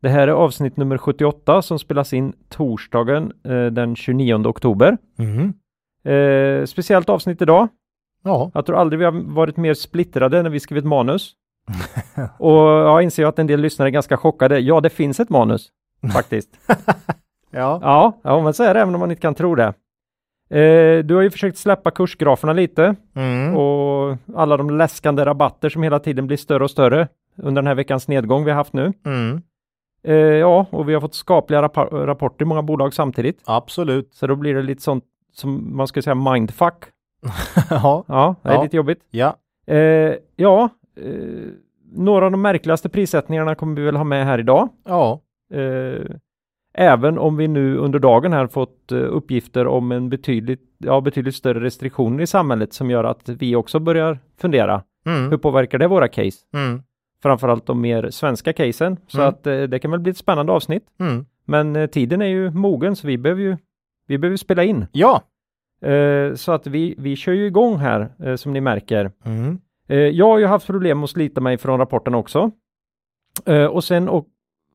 Det här är avsnitt nummer 78 som spelas in torsdagen eh, den 29 oktober. Mm. Eh, speciellt avsnitt idag. Ja, Jag tror aldrig vi har varit mer splittrade när vi skrivit manus. och jag inser att en del lyssnare är ganska chockade. Ja, det finns ett manus faktiskt. ja. ja, ja, men så är det även om man inte kan tro det. Eh, du har ju försökt släppa kursgraferna lite Mm. och alla de läskande rabatter som hela tiden blir större och större under den här veckans nedgång vi har haft nu. Mm. Eh, ja, och vi har fått skapliga rapa- rapporter i många bolag samtidigt. Absolut. Så då blir det lite sånt som man skulle säga mindfuck. ja. Ja, det är Ja. lite jobbigt. Ja. Eh, ja, eh, några av de märkligaste prissättningarna kommer vi väl ha med här idag. Ja. Eh, även om vi nu under dagen här fått eh, uppgifter om en betydligt, ja, betydligt större restriktioner i samhället som gör att vi också börjar fundera. Mm. Hur påverkar det våra case? Mm. Framförallt de mer svenska casen. Så Mm. att eh, det kan väl bli ett spännande avsnitt. Mm. Men eh, tiden är ju mogen så vi behöver ju vi behöver spela in. Ja. Eh, så att vi, vi kör ju igång här eh, som ni märker. Mm. Eh, jag har ju haft problem att slita mig från rapporten också. Eh, och sen och,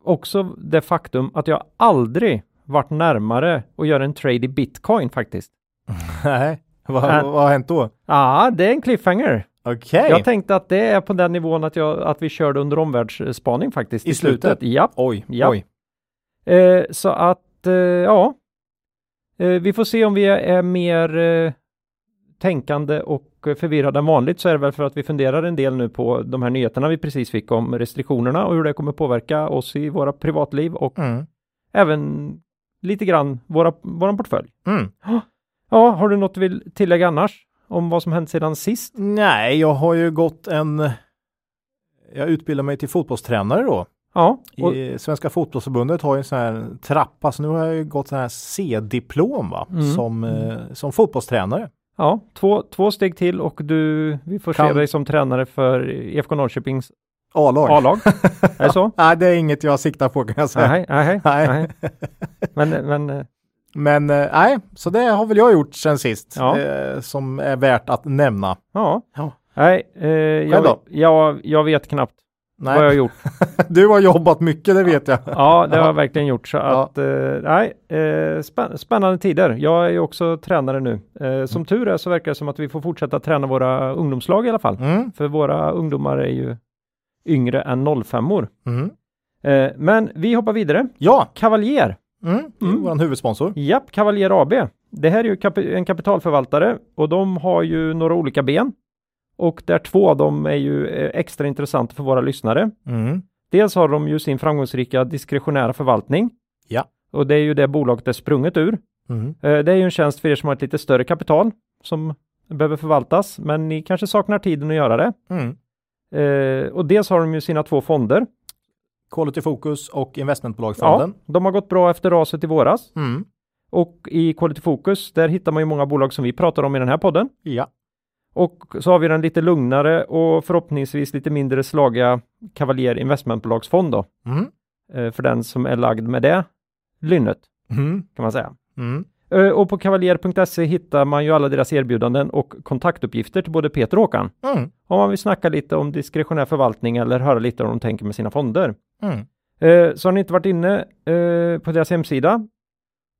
också det faktum att jag aldrig varit närmare att göra en trade i bitcoin faktiskt. Nej. Vad, vad har hänt då? Ja, det är en cliffhanger. Okej. Jag tänkte att det är på den nivån att, jag, att vi körde under omvärldsspaning faktiskt. I slutet? Ja. Oj. Ja. Oj. Eh, så att, eh, ja. Eh, vi får se om vi är, mer eh, tänkande och förvirrade än vanligt så är det väl för att vi funderar en del nu på de här nyheterna vi precis fick om restriktionerna och hur det kommer påverka oss i våra privatliv och Mm. även lite grann våra, våran portfölj. Mm. Ja, har du något du vill tillägga annars om vad som hänt sedan sist? Nej, jag har ju gått en... Jag utbildar mig till fotbollstränare då. Ja, och, I Svenska fotbollsförbundet har ju en sån här trappa, så nu har jag ju gått sån här C-diplom va? Mm. Som, eh, som fotbollstränare. ja två, två steg till och du, vi får se Kan- dig som tränare för IFK Norrköpings A-lag. A-lag. är det så? Nej, det är inget jag siktar på kan jag säga. Nej, nej, Nej. nej. Men, men eh, Men eh, nej, så det har väl jag gjort sen sist. Ja. Eh, som är värt att nämna. ja. Ja. Nej, eh, jag, jag, jag vet knappt Nej. vad jag har gjort. Du har jobbat mycket, det vet jag. Ja, det har Ja. jag verkligen gjort. Så Ja. att, eh, nej, eh, spänn- spännande tider. Jag är ju också tränare nu. Eh, som tur är så verkar det som att vi får fortsätta träna våra ungdomslag i alla fall. Mm. För våra ungdomar är ju yngre än 05 år. Mm. Eh, men vi hoppar vidare. Ja, Kavaljer. Mm. Mm. vår huvudsponsor. Japp, Kavaljer AB. Det här är ju kapi- en kapitalförvaltare och de har ju några olika ben. Och där två av dem är ju eh, extra intressanta för våra lyssnare. Mm. Dels har de ju sin framgångsrika diskretionära förvaltning. Ja. Och det är ju det bolaget är sprunget ur. Mm. Eh, Det är ju en tjänst för er som har ett lite större kapital som behöver förvaltas, men ni kanske saknar tiden att göra det. Mm. Eh, Och dels har de ju sina två fonder. Quality Focus och Ja, investmentbolagsfonden. de har gått bra efter raset i våras. Mm. Och i Quality Focus, där hittar man ju många bolag som vi pratar om i den här podden. Ja. Och så har vi den lite lugnare och förhoppningsvis lite mindre slagiga Cavalier investmentbolagsfond då. Mm. Eh, För den som är lagd med det lynnet Mm. kan man säga. Mm. Eh, Och på kavaljer.se hittar man ju alla deras erbjudanden och kontaktuppgifter till både Peter och Håkan. Mm. Om man vill snacka lite om diskretionär förvaltning eller höra lite om de tänker med sina fonder. Mm. Eh, Så har ni inte varit inne eh, på deras hemsida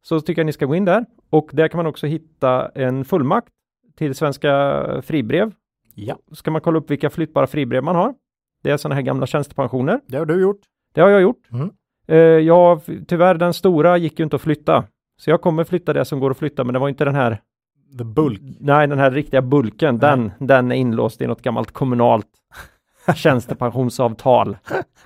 så tycker jag ni ska gå in där. Och där kan man också hitta en fullmakt till Svenska Fribrev. Ja, Ska man kolla upp vilka flyttbara fribrev man har. Det är sådana här gamla tjänstepensioner. det har du gjort. Det har jag gjort. Mm. Eh, ja, f- tyvärr den stora gick ju inte att flytta. Så jag kommer flytta det som går att flytta, men det var inte den här, The Bulk. nej den här riktiga bulken, den, den är inlåst i något gammalt kommunalt tjänstepensionsavtal.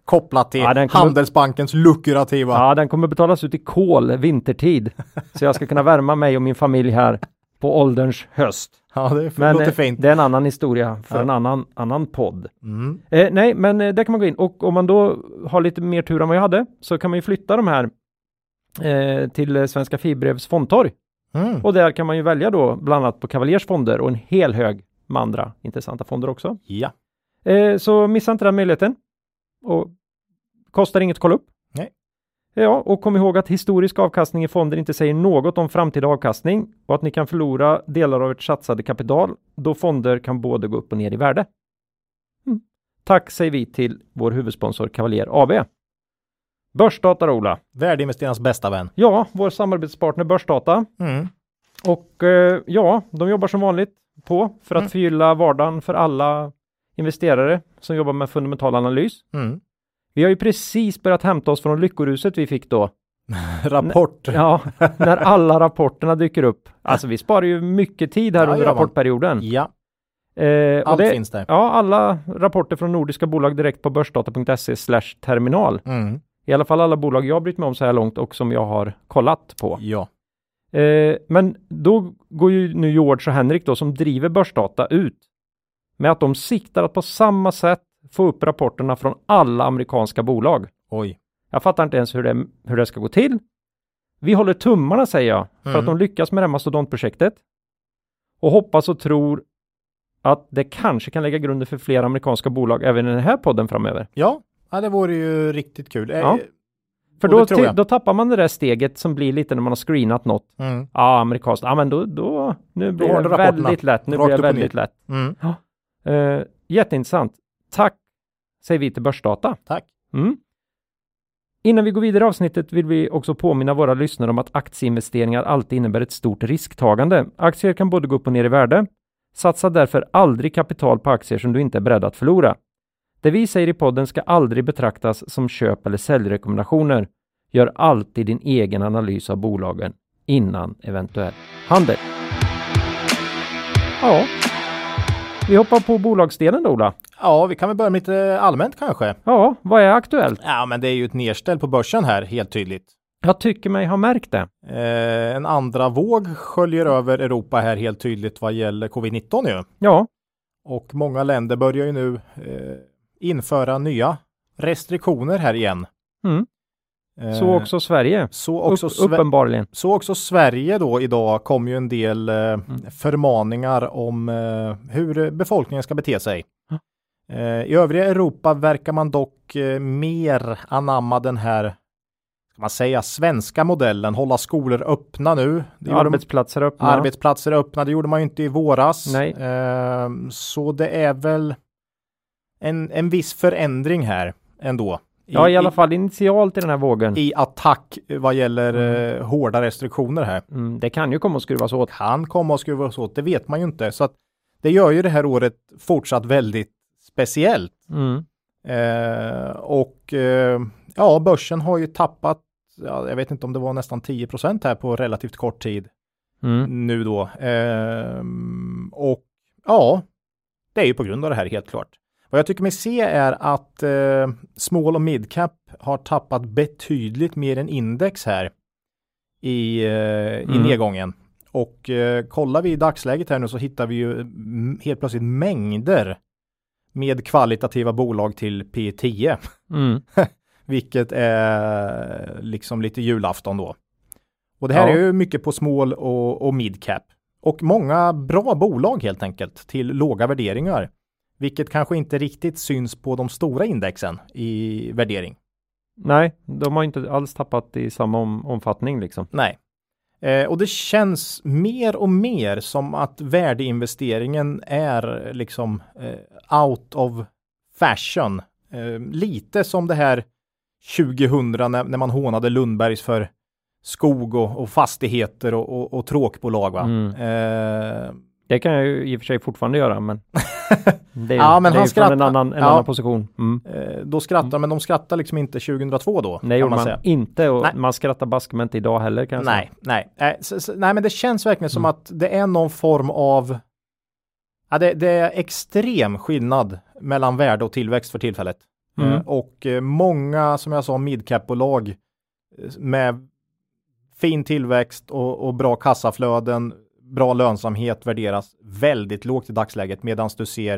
Kopplat till Ja, kommer- Handelsbankens lukrativa. Ja, den kommer betalas ut i kol vintertid. Så jag ska kunna värma mig och min familj här på ålderns höst. Ja, det Men låter eh, fint. det är en annan historia för Ja. en annan, annan podd. Mm. Eh, nej, men eh, där kan man gå in och om man då har lite mer tur än vad jag hade så kan man ju flytta de här eh, till Svenska Fibrevs fondtorg. Mm. Och där kan man ju välja då bland annat på Cavaliers fonder och en hel hög med andra intressanta fonder också. Ja. Eh, så missa inte den möjligheten. Och kostar inget att kolla upp. Nej. Ja, och kom ihåg att historisk avkastning i fonder inte säger något om framtida avkastning och att ni kan förlora delar av ert satsade kapital då fonder kan både gå upp och ner i värde. Mm. Tack säger vi till vår huvudsponsor Cavalier AB. Börsdata Ola. Värdeinvesterarnas bästa vän. Ja, vår samarbetspartner Börsdata. Mm. Och eh, ja, de jobbar som vanligt på för att Mm. förgylla vardagen för alla investerare som jobbar med fundamental analys. Mm. Vi har ju precis börjat hämta oss från lyckoruset vi fick då. Rapport. Ja, när alla rapporterna dyker upp. Alltså vi sparar ju mycket tid här Ja, under rapportperioden. Ja, Eh, allt det, finns där. ja, alla rapporter från nordiska bolag direkt på börsdata.se slash terminal. Mm. I alla fall alla bolag jag brytt mig om så här långt och som jag har kollat på. Ja. Eh, men då går ju nu George och Henrik då som driver Börsdata ut med att de siktar att på samma sätt få upp rapporterna från alla amerikanska bolag. Oj. Jag fattar inte ens hur det, hur det ska gå till. Vi håller tummarna säger jag för Mm. att de lyckas med det här mastodontprojektet och hoppas och tror att det kanske kan lägga grunden för fler amerikanska bolag även i den här podden framöver. Ja, ja det vore ju riktigt kul. Eh, Ja. För Och då, det tror jag. ti- då tappar man det där steget som blir lite när man har screenat något. Mm. Ja, amerikanskt. Ja, men då, då nu blir har det väldigt lätt. Nu Rakt blir det väldigt lätt. Mm. Uh, jätteintressant. Tack säger vi till Börsdata. Tack. Mm. Innan vi går vidare i avsnittet vill vi också påminna våra lyssnare om att aktieinvesteringar alltid innebär ett stort risktagande. Aktier kan både gå upp och ner i värde. Satsa därför aldrig kapital på aktier som du inte är beredd att förlora. Det vi säger i podden ska aldrig betraktas som köp eller säljrekommendationer. Gör alltid din egen analys av bolagen innan eventuell handel. Ja, vi hoppar på bolagsdelen då Ola. Ja, vi kan väl börja med lite allmänt kanske. Ja, vad är aktuellt? Ja, men det är ju ett nedställ på börsen här, helt tydligt. Jag tycker mig ha märkt det. Eh, en andra våg sköljer över Europa här helt tydligt vad gäller covid-19 ju. Ja, Och många länder börjar ju nu eh, införa nya restriktioner här igen. Mm. Eh, så också Sverige. så också, Upp, Sve- uppenbarligen. så också Sverige då idag kom ju en del eh, Mm. förmaningar om eh, hur befolkningen ska bete sig. Eh, I övriga Europa verkar man dock eh, mer anamma den här ska man säga svenska modellen, hålla skolor öppna nu. Det Arbetsplatser öppna. Arbetsplatser öppna, det gjorde man ju inte i våras. Nej. Eh, så det är väl en, en viss förändring här ändå. Ja, i alla fall initialt i den här vågen. I attack vad gäller eh, hårda restriktioner här. Mm, det kan ju komma att skruvas åt. Kan komma och skruvas åt, det vet man ju inte. Så att det gör ju det här året fortsatt väldigt speciellt. Mm. Eh, och eh, ja, börsen har ju tappat, ja, jag vet inte om det var nästan 10% här på relativt kort tid. Mm. nu då. Ehm, och ja, det är ju på grund av det här helt klart. Vad jag tycker mig se är att eh, small och midcap har tappat betydligt mer än index här i, eh, i Mm. nedgången. Och eh, kollar vi i dagsläget här nu så hittar vi ju mm, helt plötsligt mängder med kvalitativa bolag till P10, Mm. vilket är liksom lite julafton då. Och det här Ja. är ju mycket på small och, och midcap. Och många bra bolag helt enkelt till låga värderingar. Vilket kanske inte riktigt syns på de stora indexen i värdering. Nej, de har inte alls tappat i samma om, omfattning liksom. Nej. Eh, och det känns mer och mer som att värdeinvesteringen är liksom eh, out of fashion. Eh, lite som det här 2000 när, när man hånade Lundbergs för skog och, och fastigheter och, och, och tråkbolag. Va? Mm. Eh, Det kan jag ju i och för sig fortfarande göra, men det är, Ja, men det är han ju från en skrattar. annan, en Ja. annan position. Mm. eh, då skrattar, men de skrattar liksom inte 2002 då. Kan gjorde man man säga. inte och Nej. man skrattar baske mig inte idag heller kan jag Nej, nej. Nej, så, så, nej, men det känns verkligen som Mm. att det är någon form av ja, det, det är extrem skillnad mellan värde och tillväxt för tillfället. Mm. Eh, och eh, många, som jag sa, midcap-bolag eh, med fin tillväxt och, och bra kassaflöden bra lönsamhet värderas väldigt lågt i dagsläget medan du ser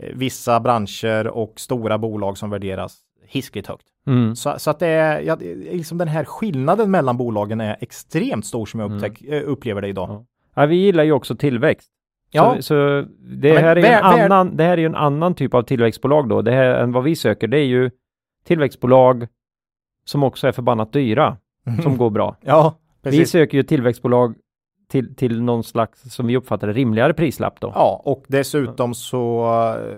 eh, vissa branscher och stora bolag som värderas hiskligt högt. Mm. Så, så att det är, ja, liksom den här skillnaden mellan bolagen är extremt stor som jag Mm. upptäck, eh, upplever det idag. Ja. Ja, vi gillar ju också tillväxt. Ja. Så, så det, Ja, här är ju en vär- vär- annan, det här är ju en annan typ av tillväxtbolag då. Det här än vad vi söker, det är ju tillväxtbolag som också är förbannat dyra, som går bra. Ja, Vi precis. söker ju tillväxtbolag till, till någon slags, som vi uppfattar rimligare prislapp då. Ja, och dessutom så eh,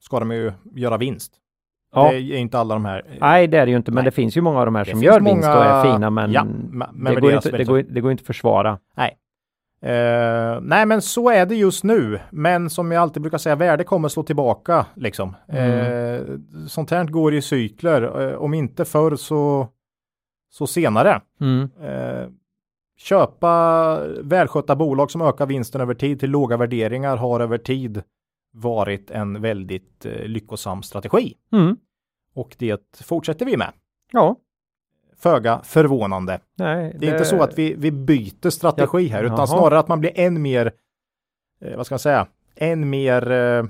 ska de ju göra vinst. Ja. Det är inte alla de här. eh, Nej, det är det ju inte, men Nej. det finns ju många av de här Det som gör vinst och många- är fina, men, Ja, men- det, går inte, det, går, det går inte att försvara. Eh, nej, men så är det just nu. Men som jag alltid brukar säga, värde kommer slå tillbaka liksom. Eh, sånt här går i cykler. Eh, om inte förr så, så senare. Mm. Köpa välskötta bolag som ökar vinsten över tid till låga värderingar har över tid varit en väldigt eh, lyckosam strategi. Mm. Och det fortsätter vi med. Ja, Föga förvånande. nej. Det är inte så att vi, vi byter strategi här, utan Jaha. snarare att man blir än mer, eh, vad ska man säga, än mer, eh,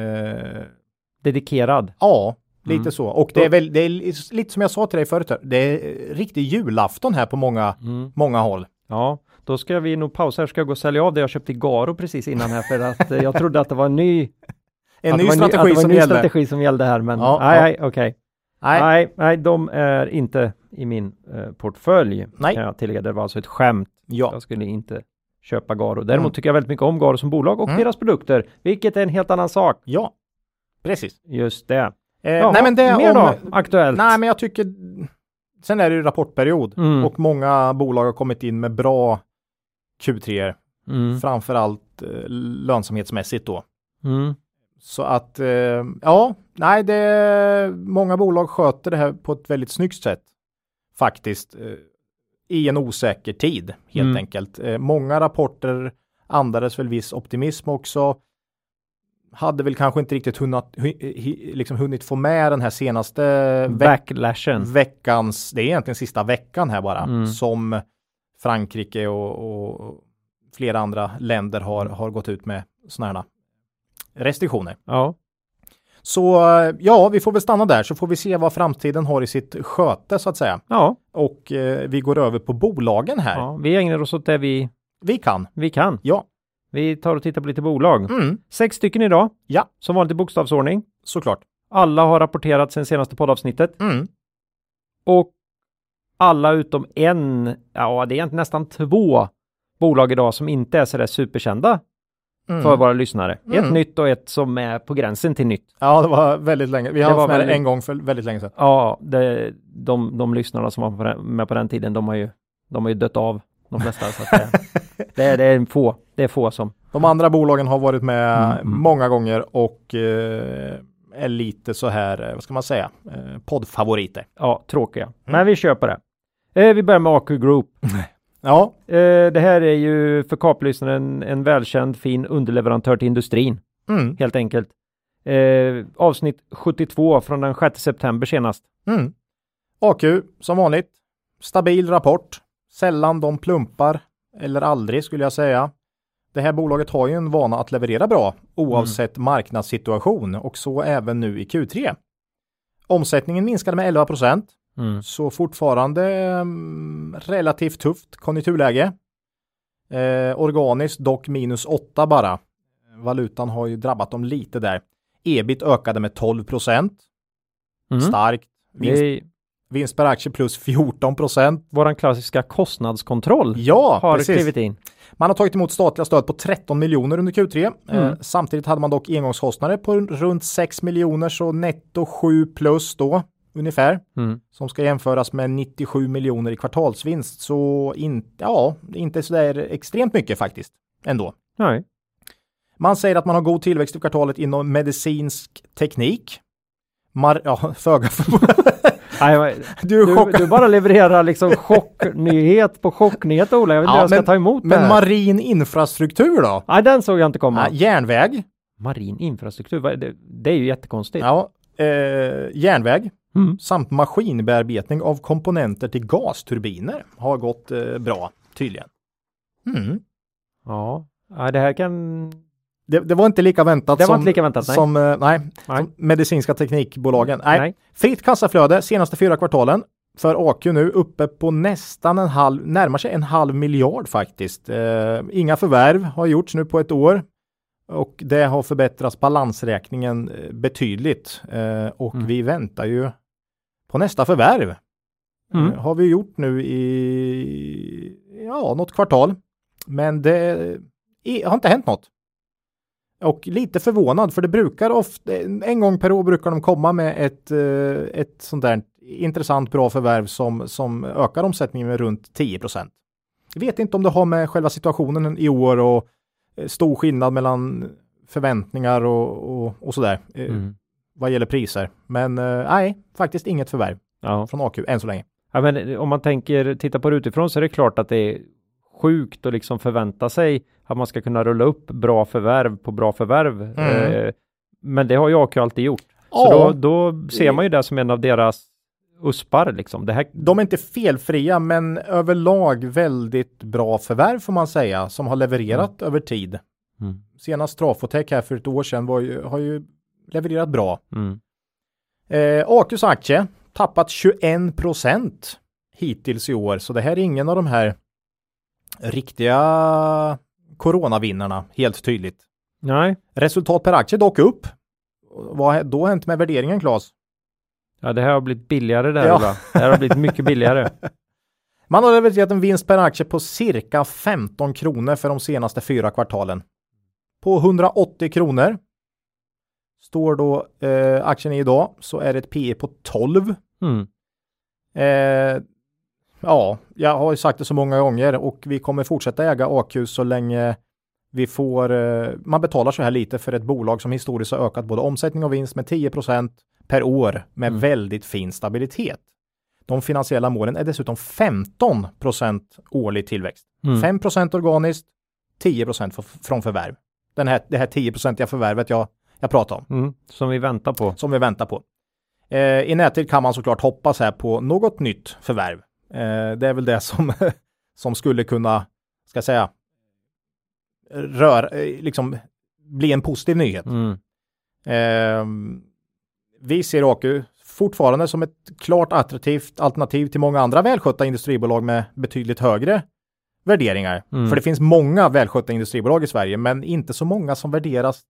eh, Dedikerad. ja, lite Mm. så. Och det är väl, det är lite som jag sa till dig förut, det är riktig julafton här på många, Mm. många håll. Ja, då ska vi nog pausa här. Ska jag gå och sälja av det jag köpte i Garo precis innan här för att eh, jag trodde att det var en ny, En ny strategi en som ny gäller. strategi som gällde här, men Ja, nej, ja. okej. Nej, Nej, nej, de är inte i min eh, portfölj. Nej. Kan jag tillägga, det var alltså ett skämt. ja, Jag skulle inte köpa Garo. Däremot Mm. tycker jag väldigt mycket om Garo som bolag och Mm. deras produkter, vilket är en helt annan sak. ja, precis. Just det. Eh, Jaha, nej men det mer om, då? Aktuellt? Nej men jag tycker, sen är det ju rapportperiod Mm. och många bolag har kommit in med bra Q3, Mm. framförallt eh, lönsamhetsmässigt då. Mm. Så att, eh, ja, nej, det, många bolag sköter det här på ett väldigt snyggt sätt. Faktiskt. Eh, I en osäker tid, helt Mm. enkelt. Många rapporter andades väl viss optimism också. Hade väl kanske inte riktigt hunnit, hu, hi, liksom hunnit få med den här senaste Backlashen. veckans, det är egentligen sista veckan här bara, Mm. som Frankrike och, och flera andra länder har, har gått ut med sådana här restriktioner. Ja. Så ja, vi får väl stanna där så får vi se vad framtiden har i sitt sköte så att säga. Ja, Och eh, vi går över på bolagen här. ja, vi ägnar oss åt det vi, Vi kan. vi kan. Ja. Vi tar och tittar på lite bolag. Mm, Sex stycken idag. Ja. Som vanligt i bokstavsordning. såklart. Alla har rapporterat sen senaste poddavsnittet. Mm. Och alla utom en, ja det är nästan två bolag idag som inte är sådär superkända Mm. för våra lyssnare. Ett Mm. nytt och ett som är på gränsen till nytt. Ja, det var väldigt länge. Vi har Det haft med väldigt- en gång för väldigt länge sedan. Ja, det, de, de lyssnarna som var med på den tiden, de har ju, de har ju dött av de flesta. Så det, det, det är en få, det är få som, De andra bolagen har varit med Mm, mm. många gånger och eh, är lite så här, eh, vad ska man säga, eh, poddfavoriter. ja, tråkiga. Mm. Men vi köper det. Eh, vi börjar med AQ Group. Ja, Eh, det här är ju för kaplyssnaren en välkänd fin underleverantör till industrin, mm, helt enkelt. Eh, avsnitt 72 från den 6 september senast. mm. AQ som vanligt, stabil rapport, sällan de plumpar, eller aldrig skulle jag säga. Det här bolaget har ju en vana att leverera bra oavsett marknadssituation och så även nu i Q3. Omsättningen minskade med 11 procent. Mm. Så fortfarande mm, relativt tufft konjunkturläge. Eh, organiskt dock minus 8 bara. Valutan har ju drabbat dem lite där. Ebit ökade med 12 procent. Mm. Starkt. Vinst, vinst per aktie plus 14 procent. våran klassiska kostnadskontroll Ja, har precis. klivit in. Man har tagit emot statliga stöd på 13 miljoner under Q3. Mm. Eh, samtidigt hade man dock engångskostnader på runt 6 miljoner så netto 7 plus då ungefär. Mm. som ska jämföras med 97 miljoner i kvartalsvinst. Så inte, ja, inte sådär extremt mycket faktiskt ändå. Nej. Man säger att man har god tillväxt i kvartalet inom medicinsk teknik. Mar ja, föga men- Du du, du bara levererar liksom chocknyhet på chocknyhet Ola. Jag vet inte Ja, jag ska men- ta emot det Men marin infrastruktur då? Nej, den såg jag inte komma. Ja, järnväg. Marin infrastruktur, det, det är ju jättekonstigt. Ja, eh, järnväg Mm. samt maskinbearbetning av komponenter till gasturbiner har gått eh, bra tydligen. Mm. Ja, ja det här kan... Det, det var inte lika väntat Det var som, inte lika väntat, nej. som, eh, nej, Nej. som medicinska teknikbolagen. Nej. Nej. Fritt kassaflöde senaste fyra kvartalen för AQ nu uppe på nästan en halv, närmar sig en halv miljard faktiskt. Eh, inga förvärv har gjorts nu på ett år och det har förbättrats balansräkningen eh, betydligt eh, och Mm. vi väntar ju på nästa förvärv. Mm. Eh, har vi gjort nu i ja, något kvartal. Men det i, har inte hänt något. Och lite förvånad för det brukar ofta, en gång per år brukar de komma med ett, eh, ett sånt där intressant bra förvärv som, som ökar omsättningen med runt 10 procent. Jag vet inte om det har med själva situationen i år och eh, stor skillnad mellan förväntningar och, och, och sådär eh, Mm. vad gäller priser. Men nej, faktiskt inget förvärv Ja. från AQ än så länge. ja, men om man tänker titta på det utifrån så är det klart att det är sjukt att liksom förvänta sig att man ska kunna rulla upp bra förvärv på bra förvärv. Mm. Eh, men det har ju AQ alltid gjort. Så Ja. då, då ser man ju det som en av deras uspar liksom. Det här, De är inte felfria, men överlag väldigt bra förvärv får man säga, som har levererat över tid. Mm. Senast Trafotek här för ett år sedan var ju, har ju levererat bra. Mm. Eh, aktie tappat 21 procent hittills i år, så det här är ingen av de här riktiga coronavinnarna, helt tydligt. Nej, Resultat per aktie dock upp. Vad har då hänt med värderingen, Claes? ja, det här har blivit billigare där Ja. Ola. Det här har blivit mycket billigare. Man har levererat en vinst per aktie på cirka 15 kronor för de senaste fyra kvartalen. På 180 kronor står då eh, aktien i idag så är det ett P E på 12. Mm. Eh, ja, jag har ju sagt det så många gånger och vi kommer fortsätta äga AQ så länge vi får, eh, man betalar så här lite för ett bolag som historiskt har ökat både omsättning och vinst med 10% per år med Mm. väldigt fin stabilitet. De finansiella målen är dessutom 15% årlig tillväxt. Mm. 5 organiskt, 10 för, från förvärv. Den här, det här 10 förvärvet jag, jag pratar om Mm. Som vi väntar på. som vi väntar på. Eh, I närtid kan man såklart hoppas här på något nytt förvärv. Eh, det är väl det som, som skulle kunna, ska jag säga, rör, eh, liksom bli en positiv nyhet. Mm. Eh, vi ser AQ fortfarande som ett klart attraktivt alternativ till många andra välskötta industribolag med betydligt högre värderingar. Mm. För det finns många välskötta industribolag i Sverige, men inte så många som värderas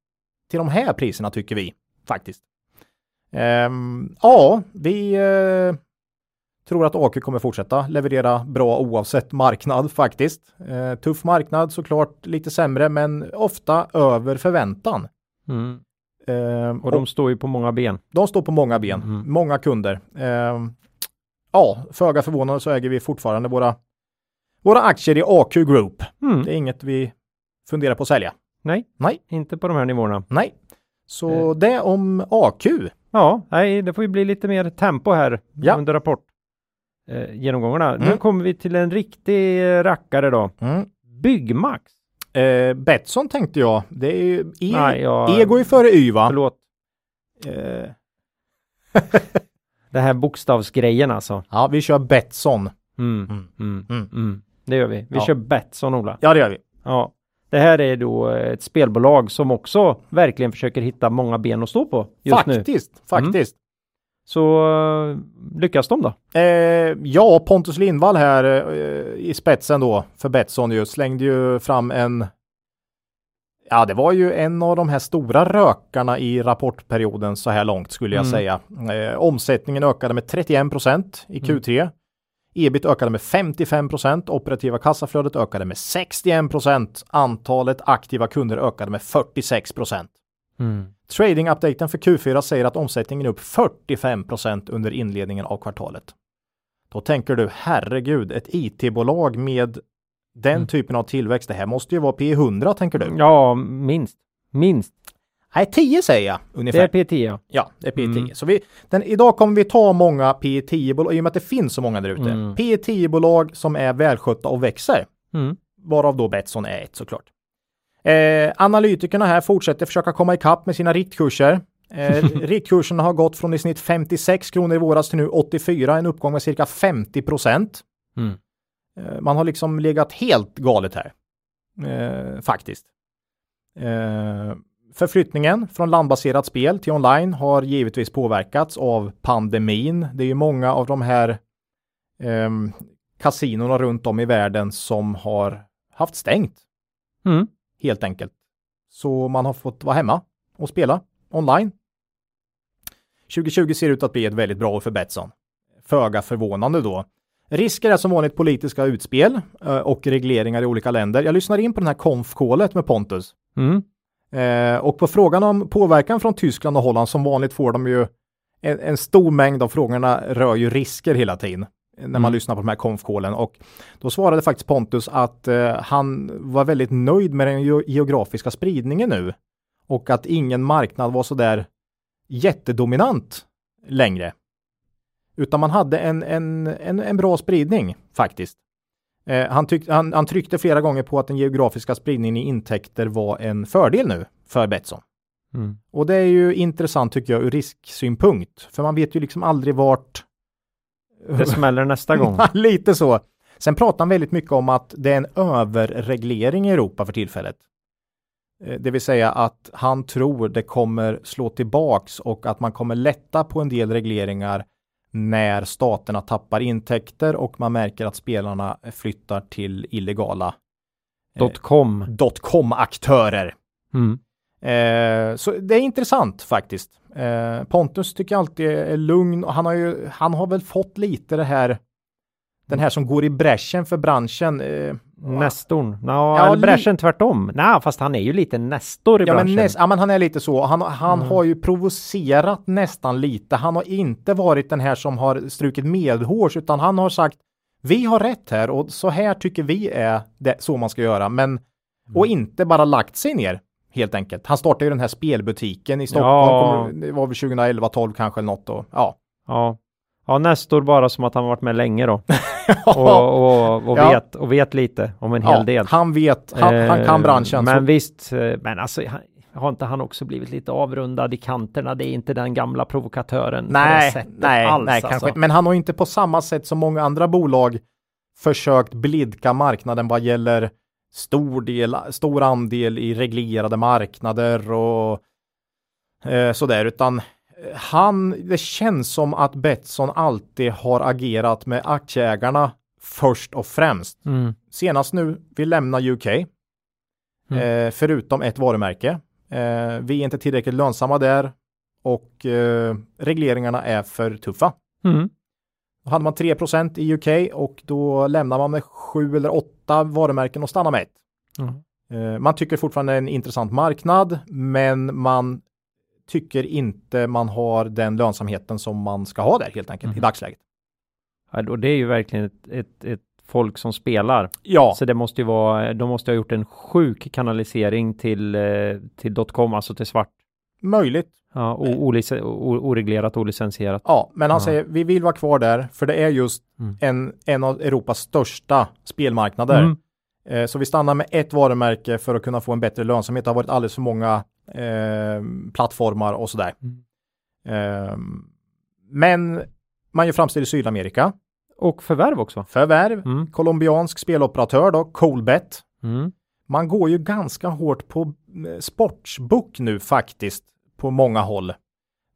till de här priserna tycker vi faktiskt. Ehm, ja, vi eh, tror att AQ kommer fortsätta leverera bra oavsett marknad faktiskt. Eh, tuff marknad såklart, lite sämre, men ofta över förväntan. Mm. Ehm, Och de står ju på många ben. de står på många ben, Mhm. många kunder. Ehm, ja, föga förvånande så äger vi fortfarande våra, våra aktier i AQ Group. Mm. Det är inget vi funderar på att sälja. Nej, Nej. inte på de här nivåerna. Nej. Så Eh. det om AQ. Ja, nej, det får ju bli lite mer tempo här Ja. under rapport eh, genomgångarna. Nu Mm. kommer vi till en riktig eh, rackare då. Mm. Byggmax. Eh, Betsson tänkte jag. Det är ju, e, Nej, jag- E går ju före Y va? Förlåt. Eh, Det här bokstavsgrejen alltså. ja, vi kör Betsson. Mm. Mm. Mm. Mm. Mm. Det gör vi. Vi Ja. kör Betsson Ola. Ja, det gör vi. Ja. Det här är då ett spelbolag som också verkligen försöker hitta många ben att stå på just nu. faktiskt, faktiskt. Så eh, lyckas de då? Eh, ja, Pontus Lindvall här eh, i spetsen då för Betsson ju slängde ju fram en Ja, det var ju en av de här stora rökarna i rapportperioden så här långt skulle jag Mm. säga. Eh, omsättningen ökade med 31 procent i Q3. Ebit ökade med 55 procent, operativa kassaflödet ökade med 61 procent, antalet aktiva kunder ökade med 46 procent. Mm. Trading-updaten för Q4 säger att omsättningen är upp 45% under inledningen av kvartalet. Då tänker du, herregud, ett IT-bolag med den Mm. typen av tillväxt, det här måste ju vara P100 tänker du? Ja, minst. Minst. Nej, 10 säger jag Det ungefär. är P10 ja. Ja, det är P10. Mm. Så vi, den, idag kommer vi ta många P10-bolag, i och med att det finns så många där ute. Mm. P10-bolag som är välskötta och växer. Mm. varav då Betsson är ett såklart. Eh, analytikerna här fortsätter försöka komma ikapp med sina riktkurser. Eh, riktkurserna har gått från i snitt 56 kronor i våras till nu 84, en uppgång med cirka 50 procent. Mm. Eh, man har liksom legat helt galet här. eh, faktiskt. Eh, förflyttningen från landbaserat spel till online har givetvis påverkats av pandemin. Det är ju många av de här eh, kasinorna runt om i världen som har haft stängt. Mm. Helt enkelt. Så man har fått vara hemma och spela online. 2020 ser ut att bli ett väldigt bra år för Betsson. Föga förvånande då. Risker är som vanligt politiska utspel eh, och regleringar i olika länder. Jag lyssnar in på den här konfkålet med Pontus. Mm. Eh, och på frågan om påverkan från Tyskland och Holland som vanligt får de ju en, en stor mängd av frågorna rör ju risker hela tiden när man Mm. lyssnar på de här konfkålen och då svarade faktiskt Pontus att eh, han var väldigt nöjd med den ge- geografiska spridningen nu och att ingen marknad var så där jättedominant längre. Utan man hade en, en, en, en bra spridning faktiskt. Eh, han, tyck, han, han tryckte flera gånger på att den geografiska spridningen i intäkter var en fördel nu för Betsson. Mm. Och det är ju intressant tycker jag ur risksynpunkt. För man vet ju liksom aldrig vart... Det smäller nästa gång. Lite så. Sen pratar han väldigt mycket om att det är en överreglering i Europa för tillfället. Eh, Det vill säga att han tror det kommer slå tillbaks och att man kommer lätta på en del regleringar när staterna tappar intäkter och man märker att spelarna flyttar till illegala Dot .com. dotcom-aktörer. Mm. Eh, så det är intressant faktiskt. Eh, Pontus tycker jag alltid är lugn och han har ju, han har väl fått lite det här, den här som går i bräschen för branschen. Eh, Nestorn. Nå, Ja, eller bräschen tvärtom. Nej, fast han är ju lite Nestor i ja, men branschen. näst, ja, men han är lite så. Han, han Mm. har ju provocerat nästan lite. Han har inte varit den här som har strukit medhårs, utan han har sagt vi har rätt här och så här tycker vi är det, så man ska göra. Men, och Mm. inte bara lagt sig ner helt enkelt. Han startade ju den här spelbutiken i Stockholm. Ja. Det var väl 2011, 12 kanske eller något då. Ja. Ja. ja, Nestor bara som att han varit med länge då. och, och, och, Ja. vet, och vet lite om en hel ja, del. Han vet, han, han kan Eh, branschen. Men så, visst, eh, men alltså han, har inte han också blivit lite avrundad i kanterna? Det är inte den gamla provokatören på det nej, nej, alls. nej, alltså. kanske. Men han har inte på samma sätt som många andra bolag försökt blidka marknaden vad gäller stor del, stor andel i reglerade marknader och eh, sådär, utan eh, han, det känns som att Betsson alltid har agerat med aktieägarna först och främst. Mm. Senast nu, vi lämnar UK, Mm. eh, förutom ett varumärke. Eh, vi är inte tillräckligt lönsamma där och eh, regleringarna är för tuffa. Mm. Då hade man 3% i UK och då lämnar man med sju eller åtta varumärken och stannar med ett. Mm. Eh, man tycker fortfarande det är en intressant marknad, men man tycker inte man har den lönsamheten som man ska ha där helt enkelt i Mhm. dagsläget. Ja, och det är ju verkligen ett, ett, ett folk som spelar. Ja, Så det måste ju vara, de måste ha gjort en sjuk kanalisering till, eh, till .com, alltså till svart. Möjligt. Ja, o, oreglerat, olicensierat. Ja, men han Ja. säger vi vill vara kvar där för det är just Mm. en, en av Europas största spelmarknader. Mm. Eh, så vi stannar med ett varumärke för att kunna få en bättre lönsamhet. Det har varit alldeles för många eh, plattformar och sådär. Mm. Eh, men man gör framsteg i Sydamerika. Och förvärv också. Förvärv, Mm. colombiansk speloperatör då, Colbet. Mm. Man går ju ganska hårt på eh, sportsbook nu faktiskt på många håll.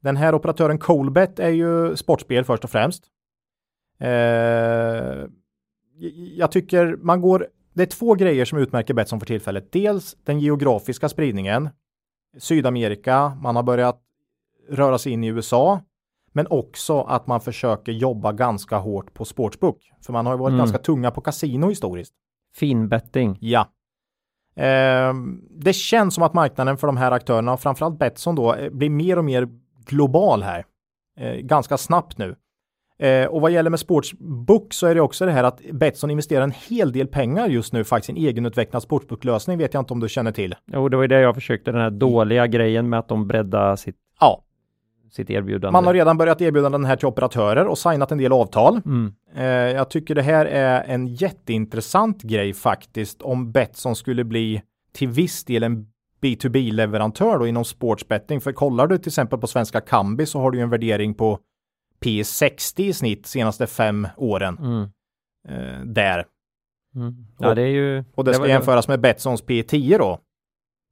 Den här operatören Colbet är ju sportspel först och främst. Eh, jag tycker man går, det är två grejer som utmärker Betsson för tillfället. Dels den geografiska spridningen. Sydamerika, man har börjat röra sig in i USA. Men också att man försöker jobba ganska hårt på sportsbook. För man har ju varit Mm. ganska tunga på kasino historiskt. Fin betting. Ja. Ehm, det känns som att marknaden för de här aktörerna, framförallt Betsson då, eh, blir mer och mer global här. Eh, ganska snabbt nu. Eh, och vad gäller med Sportsbook så är det också det här att Betsson investerar en hel del pengar just nu faktiskt i en egenutvecklad Sportsbook-lösning vet jag inte om du känner till. Jo, det var ju det jag försökte, den här dåliga grejen med att de breddar sitt, Ja, sitt erbjudande. man har redan börjat erbjuda den här till operatörer och signat en del avtal. Mm. Eh, jag tycker det här är en jätteintressant grej faktiskt om Betsson skulle bli till viss del en B2B-leverantör då inom sportsbetting. För kollar du till exempel på svenska Kambi så har du ju en värdering på P60 i snitt senaste fem åren Mm. eh, där. Mm. Ja, det är ju... Och det ska var- jämföras med Betssons P10 då.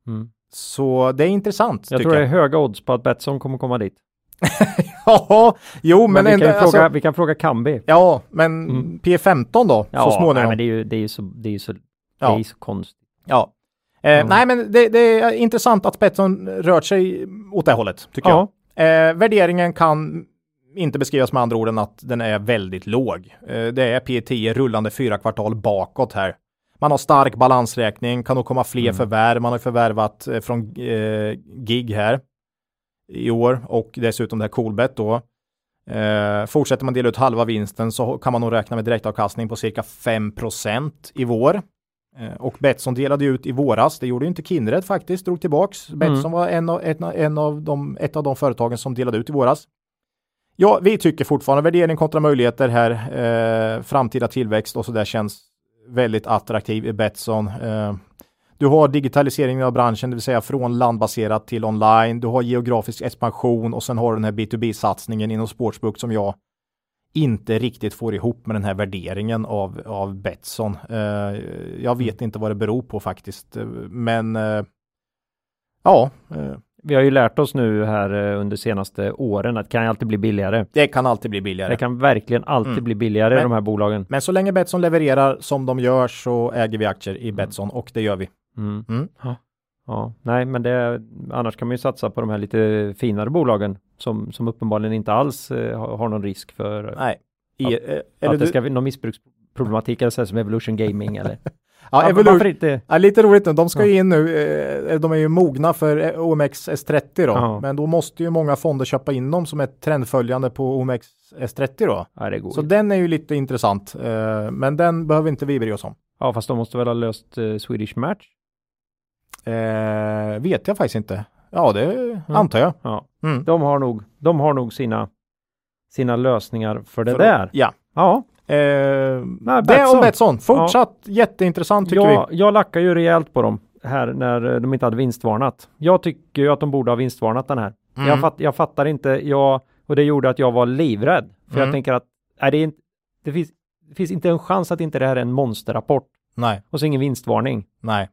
Mm. Så det är intressant. Jag tror det är höga odds på att Betsson kommer komma dit. Ja, jo men, Men, vi, ändå, kan alltså, fråga, vi kan fråga Kambi. Ja, men Mm. P15 då, Ja, så småningom. nej, men det är ju, det är ju så, det är så, Ja. det är så konstigt. Ja. Eh, Mm. Nej, men det, det är intressant att Betsson rört sig åt det hållet, tycker Ja, jag. Eh, värderingen kan inte beskrivas med andra ord än att den är väldigt låg. Eh, det är P10 rullande fyra kvartal bakåt här. Man har stark balansräkning, kan nog komma fler Mm. förvärv. Man har förvärvat eh, från eh, GIG här i år och dessutom det här Coolbet då. Eh, fortsätter man dela ut halva vinsten så kan man nog räkna med direktavkastning på cirka 5% i vår. Eh, och Betsson delade ut i våras. Det gjorde ju inte Kindred faktiskt, drog tillbaks. Betsson var en av, en, en av de, ett av de företagen som delade ut i våras. Ja, vi tycker fortfarande värdering kontra möjligheter här. Eh, framtida tillväxt och så där känns väldigt attraktiv i Betsson. Eh, du har digitaliseringen av branschen, det vill säga från landbaserat till online. Du har geografisk expansion och sen har du den här B2B-satsningen inom Sportsbook som jag inte riktigt får ihop med den här värderingen av, av Betsson. Eh, jag vet inte vad det beror på faktiskt, eh, men eh, ja, eh, vi har ju lärt oss nu här under senaste åren att det kan alltid bli billigare. det kan alltid bli billigare. Det kan verkligen alltid Mm. bli billigare i Men- de här bolagen. Men så länge Betsson levererar som de gör så äger vi aktier i Betsson och det gör vi. Mm. Mm. Ja. ja, nej, men det, annars kan man ju satsa på de här lite finare bolagen som, som uppenbarligen inte alls eh, har, någon risk för Nej. I, Ja. eh, eller att det du, ska bli någon missbruksproblematik eller så här som Evolution Gaming eller ja, Evolution, inte? Ja, lite roligt nu. De ska ju in nu. Eh, de är ju mogna för eh, OMX S30 då. Ja. Men då måste ju många fonder köpa in dem som ett trendföljande på OMX S30 då. Ja, Så ju. den är ju lite intressant. Eh, men den behöver inte vi bry oss om. Ja, fast de måste väl ha löst eh, Swedish Match? Eh, vet jag faktiskt inte. Ja, det antar jag. Ja, Mm. de har nog, de har nog sina, sina lösningar för det För- där. Ja. Ja, Eh, det Betsson. om Betsson. Fortsatt jätteintressant tycker jag, jag lackar ju rejält på dem här när de inte hade vinstvarnat. Jag tycker ju att de borde ha vinstvarnat den här. vi. Mm. Jag, fatt, jag fattar inte, jag, och det gjorde att jag var livrädd. För Mm. jag tänker att, är det, inte, det, finns, det finns inte en chans att inte det här är en monsterrapport. Nej, Och så ingen vinstvarning. nej.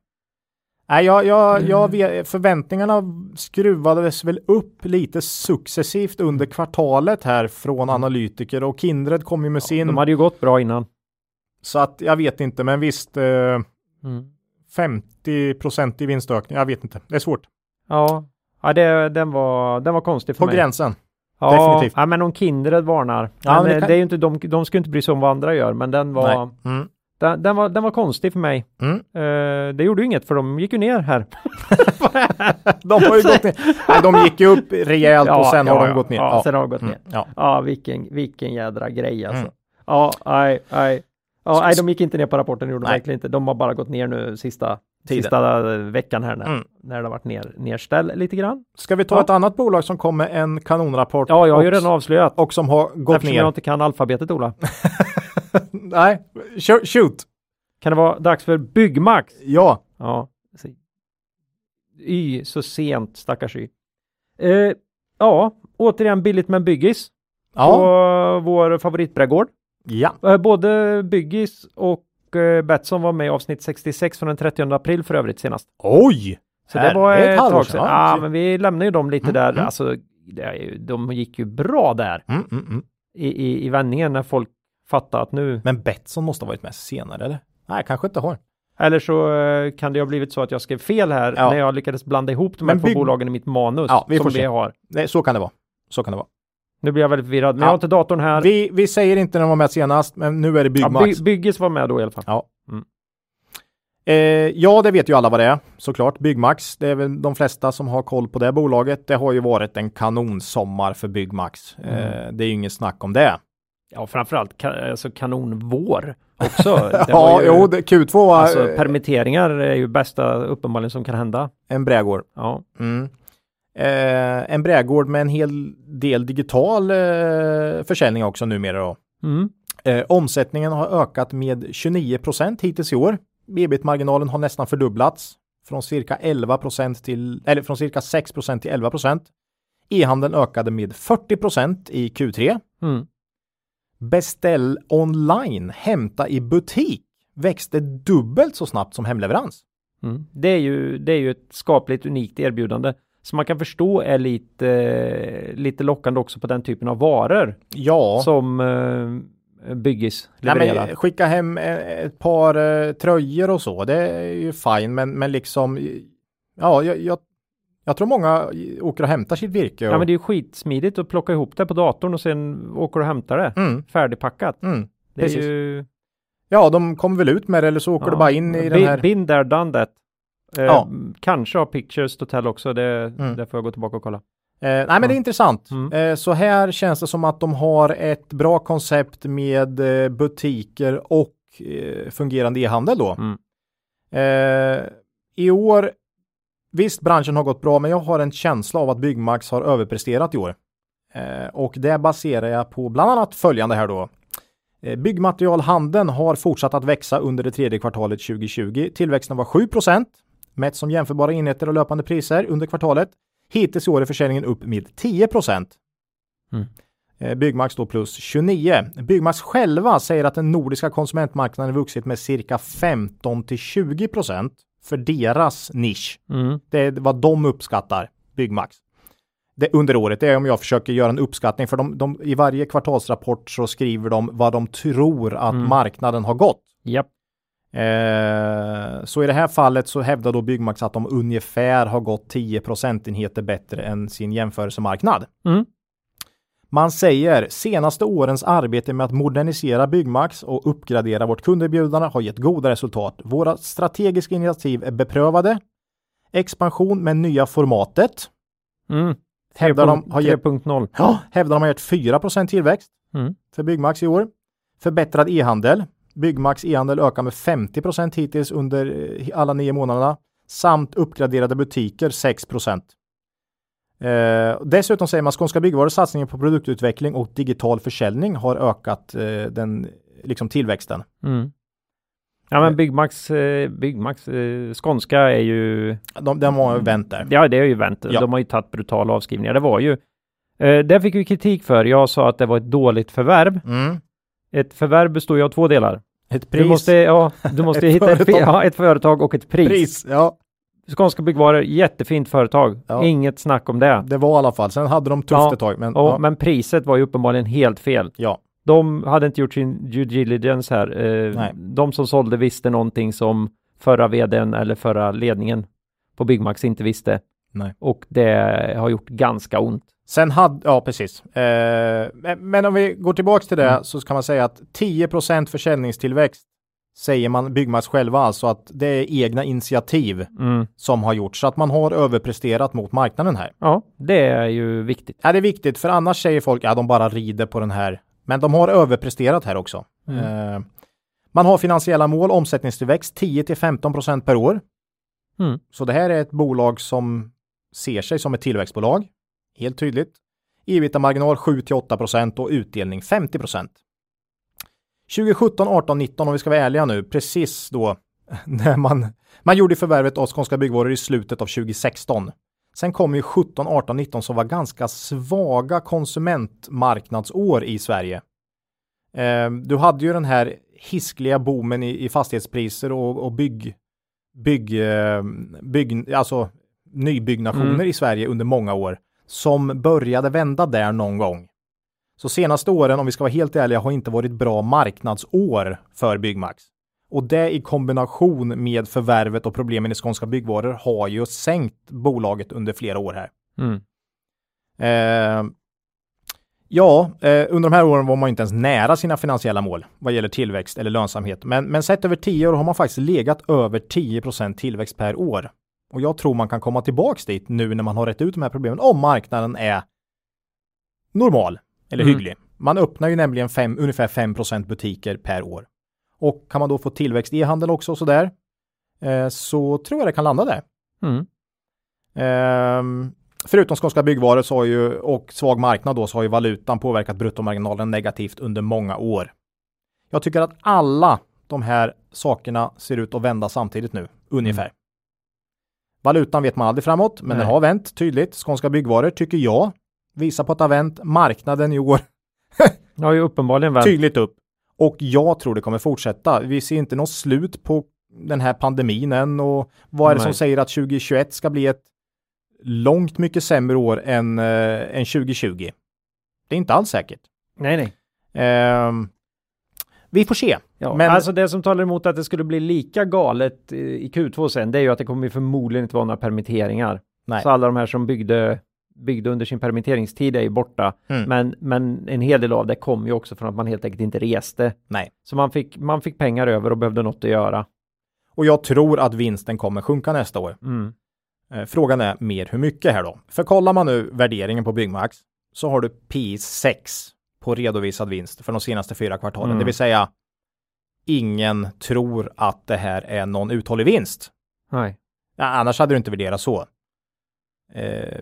Nej, jag, jag, Mm. jag vet, förväntningarna skruvades väl upp lite successivt under kvartalet här från analytiker och Kindred kom ju med sin. De hade ju gått bra innan. Så att jag vet inte, men visst eh, Mm. 50% i vinstökning. Jag vet inte. Det är svårt. Ja, ja det, den, var, den var konstig för På mig. gränsen. ja, definitivt. Ja, men om Kindred varnar. Ja, men men det det, kan- det är ju inte, de, de ska inte bry sig om vad andra gör, men den var. Mm. Den, den var, den var konstig för mig. Mm. Eh, det gjorde ju inget för de gick ju ner här. De har ju gått ner. Nej, de gick ju upp rejält och sen har de ja, gått ner. Ja, Ja. sen har de gått Mm. ner. Ja. Ja, vilken, vilken jädra grej alltså. Mm. Ja, nej, nej. Ja, nej, de gick inte ner på rapporten, gjorde de verkligen inte. De har bara gått ner nu sista, Tiden. sista veckan här när, Mm. när det har varit ner, nerställ lite grann. Ska vi ta Ja. ett annat bolag som kom med en kanonrapport? Ja, jag har ju redan avslöjat. och som har gått Eftersom ner. jag inte kan alfabetet, Ola. Nej, Sh- shoot. Kan det vara dags för Byggmax? Ja. Ja. Y, så sent, stackars Y. Eh, ja, återigen billigt men byggis. Ja. På vår favoritbrädgård. ja. Eh, Både Byggis och eh, Betsson var med i avsnitt 66 från den 30 april för övrigt senast. Oj! Så det var ett, halvår tag sedan. Ja, men vi lämnar ju dem lite Mm, där. mm. Alltså, det de gick ju bra där Mm, mm, mm. i, i, i vändningen när folk fattade att nu, Men Betsson måste ha varit med senare eller? Nej, kanske inte har. eller så eh, kan det ha blivit så att jag skrev fel här Ja. när jag lyckades blanda ihop de här två bygg- bolagen i mitt manus Ja, vi som får vi se. har. Nej, så kan det vara. Så kan det vara. Nu blir jag väldigt förvirrad, men Ja. jag har inte datorn här. Vi, vi säger inte när de var med senast, men nu är det ja, Byggmax. by, Byggis var med då i alla fall. Ja. Mm. Eh, ja, det vet ju alla vad det är såklart. Byggmax, det är väl de flesta som har koll på det bolaget. Det har ju varit en kanonsommar för Byggmax. Mm. Eh, det är ju ingen snack om det. Ja, framförallt ka- alltså kanonvår också. Ja, ju, jo, det, Q2 var Alltså permitteringar är ju bästa uppenbarligen som kan hända. en brädgård. Ja. Mm. Eh, en brädgård med en hel del digital eh, försäljning också numera då. Mm. Eh, omsättningen har ökat med 29 procent hittills i år. Ebit-marginalen har nästan fördubblats från cirka 11 procent till, eller från cirka 6 procent till 11 procent. E-handeln ökade med 40 procent i Q3. Mm. Beställ online, hämta i butik växte dubbelt så snabbt som hemleverans. Mm. Det, är ju, det är ju ett skapligt unikt erbjudande som man kan förstå är lite, lite lockande också på den typen av varor Ja, som eh, Byggis Nej, levererar. men skicka hem eh, ett par eh, tröjor och så, det är ju fine, men, men liksom, ja, jag, jag, jag tror många åker och hämtar sitt virke. Och, Ja men det är ju skitsmidigt att plocka ihop det på datorn och sen åker och hämtar det mm, färdigpackat. mm, Det är ju Ja, de kommer väl ut med det eller så åker ja, det bara in i den här. Been there, done that. Eh, Ja. Kanske har Pictures to tell också, det, Mm. det får jag gå tillbaka och kolla. Eh, nej, men det är intressant. Mm. Eh, så här känns det som att de har ett bra koncept med eh, butiker och eh, fungerande e-handel då. Mm. Eh, I år, visst branschen har gått bra, men jag har en känsla av att Byggmax har överpresterat i år. Eh, och det baserar jag på bland annat följande här då. Eh, Byggmaterialhandeln har fortsatt att växa under det tredje kvartalet 2020. Tillväxten var 7% mätt som jämförbara enheter och löpande priser under kvartalet. Hittills i år är försäljningen upp med 10 Mm. Eh, Byggmax då plus 29. Byggmax själva säger att den nordiska konsumentmarknaden vuxit med cirka 15 till 20 för deras nisch. Mm. Det är vad de uppskattar, Byggmax. Det, under året, det är om jag försöker göra en uppskattning, för de, de, i varje kvartalsrapport så skriver de vad de tror att Mm. marknaden har gått. Japp. Eh, så i det här fallet så hävdar då Byggmax att de ungefär har gått 10 procentenheter bättre än sin jämförelsemarknad. Mm. Man säger senaste årens arbete med att modernisera Byggmax och uppgradera vårt kunderbjudande har gett goda resultat. Våra strategiska initiativ är beprövade. Expansion med nya formatet. Mm. Hävdar de har gett, 3.0. ja, hävdar de har gett 4 tillväxt Mm. för Byggmax i år. Förbättrad e-handel. Byggmax e-handel ökar med 50% hittills under eh, alla nio månaderna. Samt uppgraderade butiker 6 Eh, dessutom säger man Skånska Byggvaror satsningen på produktutveckling och digital försäljning har ökat eh, den liksom tillväxten. Mm. Ja men Byggmax, eh, Byggmax eh, skånska är ju, De, de har vänt där. ja det är ju vänt. Ja. De har ju tagit brutala avskrivningar. Det var ju, eh, det fick vi kritik för. Jag sa att det var ett dåligt förvärv. Mm. Ett förvärv består ju av två delar. Ett pris. Du måste, ja, du måste Ett hitta ett, företag. ja, ett företag och ett pris. pris. Ja, Skånska Byggvaror, jättefint företag. Ja. Inget snack om det. det var i alla fall. Sen hade de tufft Ja. ett tag. Men, Och, ja. Men priset var ju uppenbarligen helt fel. ja. De hade inte gjort sin due diligence här. Eh, de som sålde visste någonting som förra vdn eller förra ledningen på Byggmax inte visste. Nej. Och det har gjort ganska ont. Sen hade, ja precis. Eh, men, men om vi går tillbaks till det Mm. så kan man säga att 10% försäljningstillväxt säger man Byggmax själva alltså att det är egna initiativ Mm. som har gjorts så att man har överpresterat mot marknaden här. Ja, det är ju viktigt. Ja, det är viktigt för annars säger folk ja, de bara rider på den här. Men de har överpresterat här också. Mm. Eh, man har finansiella mål, omsättningstillväxt 10 till 15% per år. Mm. Så det här är ett bolag som ser sig som ett tillväxtbolag. Helt tydligt. Ebitda-marginal 7 till 8% och utdelning 50 2017, 18, 19 om vi ska vara ärliga nu, precis då när man, man gjorde förvärvet av Skånska Byggvaror i slutet av 2016. Sen kom ju 17, 18, 19 som var ganska svaga konsumentmarknadsår i Sverige. Eh, du hade ju den här hiskliga boomen i, i fastighetspriser och, och bygg, bygg, eh, bygg, alltså nybyggnationer Mm. i Sverige under många år som började vända där någon gång. Så senaste åren, om vi ska vara helt ärliga, har inte varit bra marknadsår för Byggmax. Och det i kombination med förvärvet och problemen i Skånska Byggvaror har ju sänkt bolaget under flera år här. Mm. Eh, ja, eh, under de här åren var man inte ens nära sina finansiella mål vad gäller tillväxt eller lönsamhet. Men, men sett över tio år har man faktiskt legat över 10% tillväxt per år. Och jag tror man kan komma tillbaks dit nu när man har rätt ut de här problemen om marknaden är normal eller Mm. hygglig. Man öppnar ju nämligen fem, ungefär 5% butiker per år. Och kan man då få tillväxt i handeln också sådär eh, så tror jag det kan landa där. Mm. Ehm, förutom Skånska Byggvaror så har ju, och svag marknad då så har ju valutan påverkat bruttomarginalen negativt under många år. Jag tycker att alla de här sakerna ser ut att vända samtidigt nu, ungefär. Valutan vet man aldrig framåt, men Nej. den har vänt tydligt. Skånska Byggvaror tycker jag visar på att det har vänt. Marknaden i år har ju uppenbarligen vänt. tydligt upp. Och jag tror det kommer fortsätta. Vi ser inte något slut på den här pandemin än och vad är det Nej. som säger att 2021 ska bli ett långt mycket sämre år än, eh, än 2020? Det är inte alls säkert. Nej, nej. Ehm, vi får se. Ja, Men- Alltså det som talar emot att det skulle bli lika galet eh, i Q2 sen, det är ju att det kommer förmodligen inte vara några permitteringar. Nej. Så alla de här som byggde, byggde under sin permitteringstid är ju borta. Mm. Men, men en hel del av det kom ju också från att man helt enkelt inte reste. Nej. Så man fick, man fick pengar över och behövde något att göra. Och jag tror att vinsten kommer sjunka nästa år. Mm. Eh, Frågan är mer hur mycket här då? För kollar man nu värderingen på Byggmax så har du P 6 på redovisad vinst för de senaste fyra kvartalen. Mm. Det vill säga ingen tror att det här är någon uthållig vinst. Nej. Ja, annars hade du inte värderat så. Eh,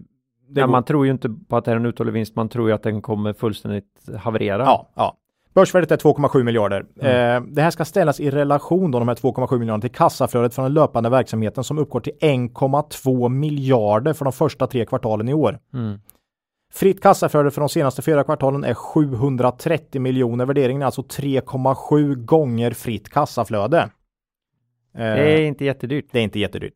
Ja, går- man tror ju inte på att det är en uthållig vinst, man tror ju att den kommer fullständigt haverera. Ja, ja. Börsvärdet är 2,7 miljarder. Mm. Eh, det här ska ställas i relation då, de här 2,7 miljarderna till kassaflödet från den löpande verksamheten som uppgår till 1,2 miljarder för de första tre kvartalen i år. Mm. Fritt kassaflöde för de senaste fyra kvartalen är 730 miljoner. Värderingen är alltså 3,7 gånger fritt kassaflöde. Eh, Det är inte jättedyrt. det är inte jättedyrt.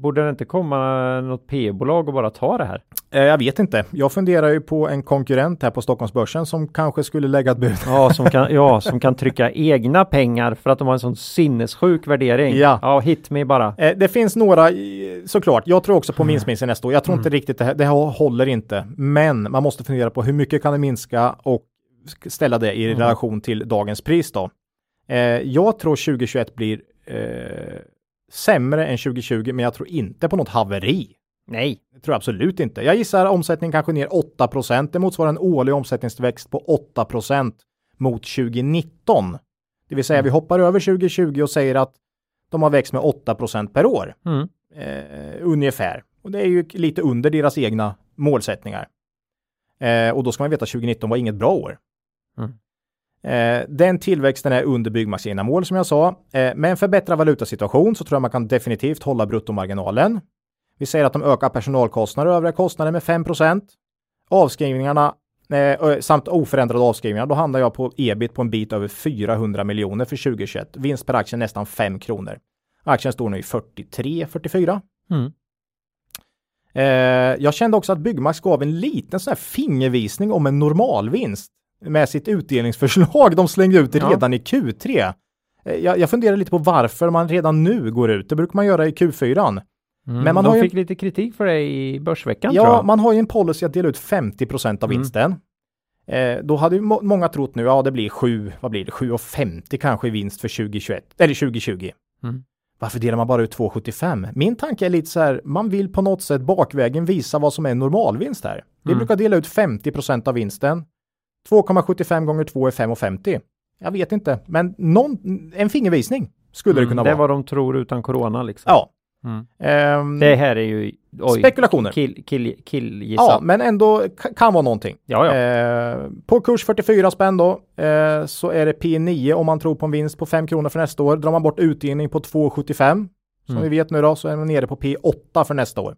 Borde det inte komma något P-bolag och bara ta det här? Eh, jag vet inte. Jag funderar ju på en konkurrent här på Stockholmsbörsen som kanske skulle lägga ett bud. Ja, som kan, ja, som kan trycka egna pengar för att de har en sån sinnessjuk värdering. Ja. ja hit me bara. Eh, det finns några, i- såklart. Jag tror också på vinstminskning nästa år. Jag tror inte riktigt det här, det här håller inte. Men man måste fundera på hur mycket kan det minska och ställa det i relation till dagens pris då. Eh, jag tror 2021 blir eh, sämre än 2020, men jag tror inte på något haveri. Nej. Det tror jag absolut inte. Jag gissar omsättningen kanske ner 8 Det motsvarar en årlig omsättningstillväxt på 8% mot 2019. Det vill säga vi hoppar över 2020 och säger att de har växt med 8% per år. Mm. Eh, ungefär. Och det är ju lite under deras egna målsättningar. Eh, och då ska man veta att 2019 var inget bra år. Mm. Eh, den tillväxten är under Byggmax egna mål som jag sa. Eh, med en förbättrad valutasituation så tror jag man kan definitivt hålla bruttomarginalen. Vi säger att de ökar personalkostnader och övriga kostnader med 5% Avskrivningarna eh, samt oförändrade avskrivningar, då handlar jag på ebit på en bit över 400 miljoner för 2021. Vinst per aktie nästan 5 kronor. Aktien står nu i 43, 44. Mm. Eh, jag kände också att Byggmax gav en liten sån här fingervisning om en normalvinst med sitt utdelningsförslag de slängde ut Ja. redan i Q3. Eh, jag, jag funderar lite på varför man redan nu går ut. Det brukar man göra i Q4. Mm. Men man de fick lite kritik för det i Börsveckan Ja, man har ju en policy att dela ut 50% av Mm. vinsten. Eh, då hade ju må- många trott nu, ja det blir 7, vad blir det, 7,50 kanske i vinst för 2021, eller 2020. Mm. Varför delar man bara ut 2,75? Min tanke är lite så här, man vill på något sätt bakvägen visa vad som är normalvinst här. Vi Mm. brukar dela ut 50% av vinsten. 2,75 gånger 2 är 5,50. Jag vet inte, men någon, en fingervisning skulle det kunna Mm, det är vara. vad de tror utan corona liksom. Ja. Mm. Ehm, Det här är ju oj, Spekulationer. Kill, kill, kill ja, men ändå ka- kan vara någonting. ja, ja. Eh, på kurs 44 spänn då, eh, så är det P9 om man tror på en vinst på 5 kronor för nästa år. Drar man bort utdelning på 2,75 som Mm. vi vet nu då så är man nere på P8 för nästa år.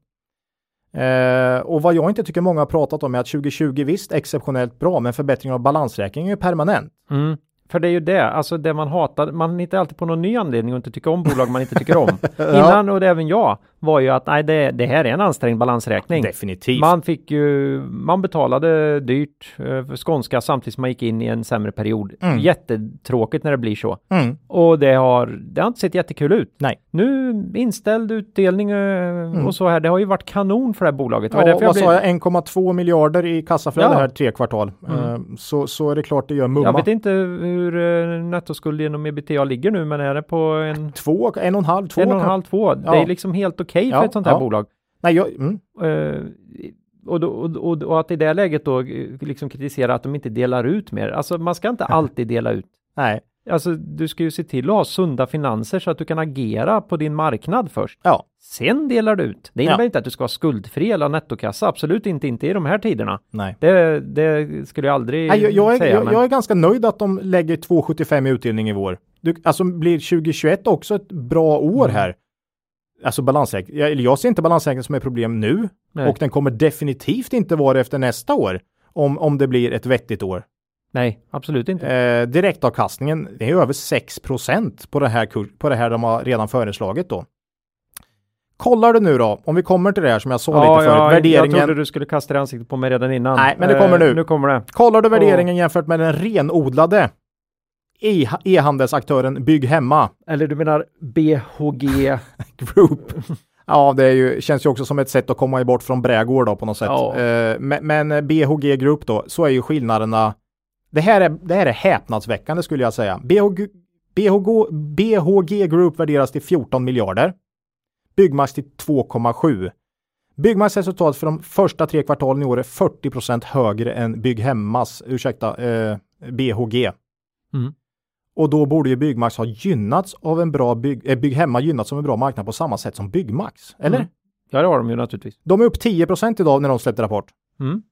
Eh, och vad jag inte tycker många har pratat om är att 2020 visst exceptionellt bra, men förbättringen av balansräkningen är permanent. Mm. För det är ju det, alltså det man hatar, man hittar alltid på någon ny anledning att inte tycka om bolag man inte tycker om. Innan, och det även jag, var ju att nej, det, det här är en ansträngd balansräkning. Definitivt. Man fick ju, man betalade dyrt eh, för skånska samtidigt som man gick in i en sämre period. Mm. Jättetråkigt när det blir så. Mm. Och det har, det har inte sett jättekul ut. Nej. Nu inställd utdelning eh, och så här, det har ju varit kanon för det här bolaget. Mm. Ja, vad jag sa blev- jag? 1,2 miljarder i kassaflöde Ja. här tre kvartal. Mm. Eh, så, så är det klart det gör mumma. Jag vet inte hur eh, nettoskuld genom ebitda ligger nu, men är det på en, Två, en och en halv, två. en och en halv, två? Det Ja. är liksom helt okej för Ja, ett sånt här ja. bolag. Nej, jag, mm. Eh, och, då, och, och, och att i det läget då eh, liksom kritisera att de inte delar ut mer. Alltså man ska inte alltid dela ut. Nej. Alltså du ska ju se till att ha sunda finanser så att du kan agera på din marknad först. Ja. Sen delar du ut. Det innebär Ja. inte att du ska vara skuldfri eller ha nettokassa. Absolut inte, inte i de här tiderna. Nej. Det, det skulle jag aldrig Nej, jag, jag, är, säga. jag, men- jag är ganska nöjd att de lägger 2,75 i utdelning i vår. Du, alltså blir 2021 också ett bra år Mm. här? Alltså balansräkning. Jag, jag ser inte balansräkningen som ett problem nu Nej. och den kommer definitivt inte vara det efter nästa år om, om det blir ett vettigt år. Nej, absolut inte. Eh, direktavkastningen är över 6 på det, här, på det här de har redan föreslagit då. Kollar du nu då, om vi kommer till det här som jag sa ja, lite förut, ja, värderingen. Jag trodde du skulle kasta det ansiktet på mig redan innan. Nej, men det kommer nu. Eh, nu kommer det. Kollar du värderingen oh. jämfört med den renodlade e-handelsaktören Bygg Hemma. Eller du menar BHG Group. Ja, det är ju, känns ju också som ett sätt att komma bort från brädgård då på något sätt. Ja. Eh, men, men, BHG Group då, så är ju skillnaderna. Det här är, det här är häpnadsväckande skulle jag säga. BHG, BHG, BHG Group värderas till 14 miljarder. Byggmax till 2,7. Byggmax resultat för de första tre kvartalen i år är 40% högre än Bygghemmas, ursäkta, eh, BHG. Mm. Och då borde ju Byggmax ha gynnats av en bra bygg, äh, Bygghemma gynnats av en bra marknad på samma sätt som Byggmax, eller? Mm. Ja, det har de ju naturligtvis. De är upp 10% idag när de släppte rapport. Mm.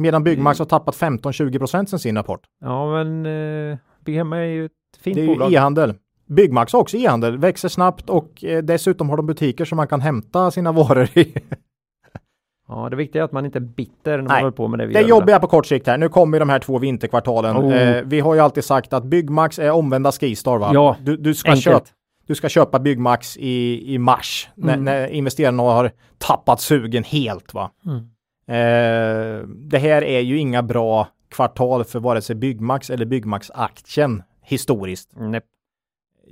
Medan Byggmax har tappat 15-20 sen sin rapport. Ja, men eh, Bygghemma är ju ett fint bolag. Det är ju e-handel. Byggmax har också e-handel, växer snabbt och eh, dessutom har de butiker som man kan hämta sina varor i. Ja, det viktiga är att man inte är bitter när man håller på med det. Vi det jobbiga på kort sikt här. Nu kommer de här två vinterkvartalen. Oh. Eh, vi har ju alltid sagt att Byggmax är omvända Skistar va? Ja, du, du ska köpa du ska köpa Byggmax i, i mars mm. när, när investerarna har tappat sugen helt. Va? Mm. Eh, det här är ju inga bra kvartal för vare sig Byggmax eller Byggmax-aktien historiskt. Nej.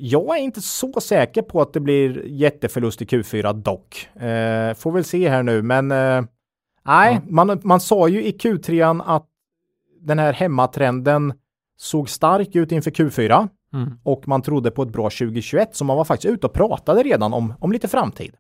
Jag är inte så säker på att det blir jätteförlust i Q4 dock. Eh, får väl se här nu, men eh, nej, mm. man, man sa ju i Q3 att den här hemmatrenden såg stark ut inför Q4 mm. och man trodde på ett bra 2021 så man var faktiskt ute och pratade redan om, om lite framtid.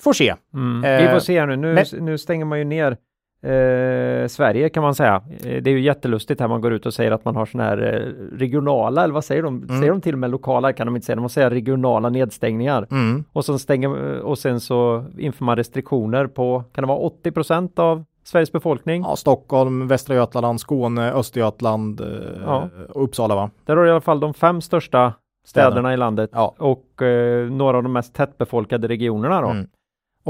Får se. Mm. Eh, Vi får se nu. Nu, men, nu stänger man ju ner eh, Sverige kan man säga. Eh, det är ju jättelustigt här man går ut och säger att man har sådana här eh, regionala, eller vad säger de? Mm. Säger de till och med lokala kan de inte säga, de måste säga regionala nedstängningar. Mm. Och, sen stänger, och sen så inför man restriktioner på, kan det vara 80 procent av Sveriges befolkning? Ja, Stockholm, Västra Götaland, Skåne, Östergötland, eh, ja. Uppsala va? Där har i alla fall de fem största städerna Städer. i landet ja. och några av de mest tättbefolkade regionerna då. Mm.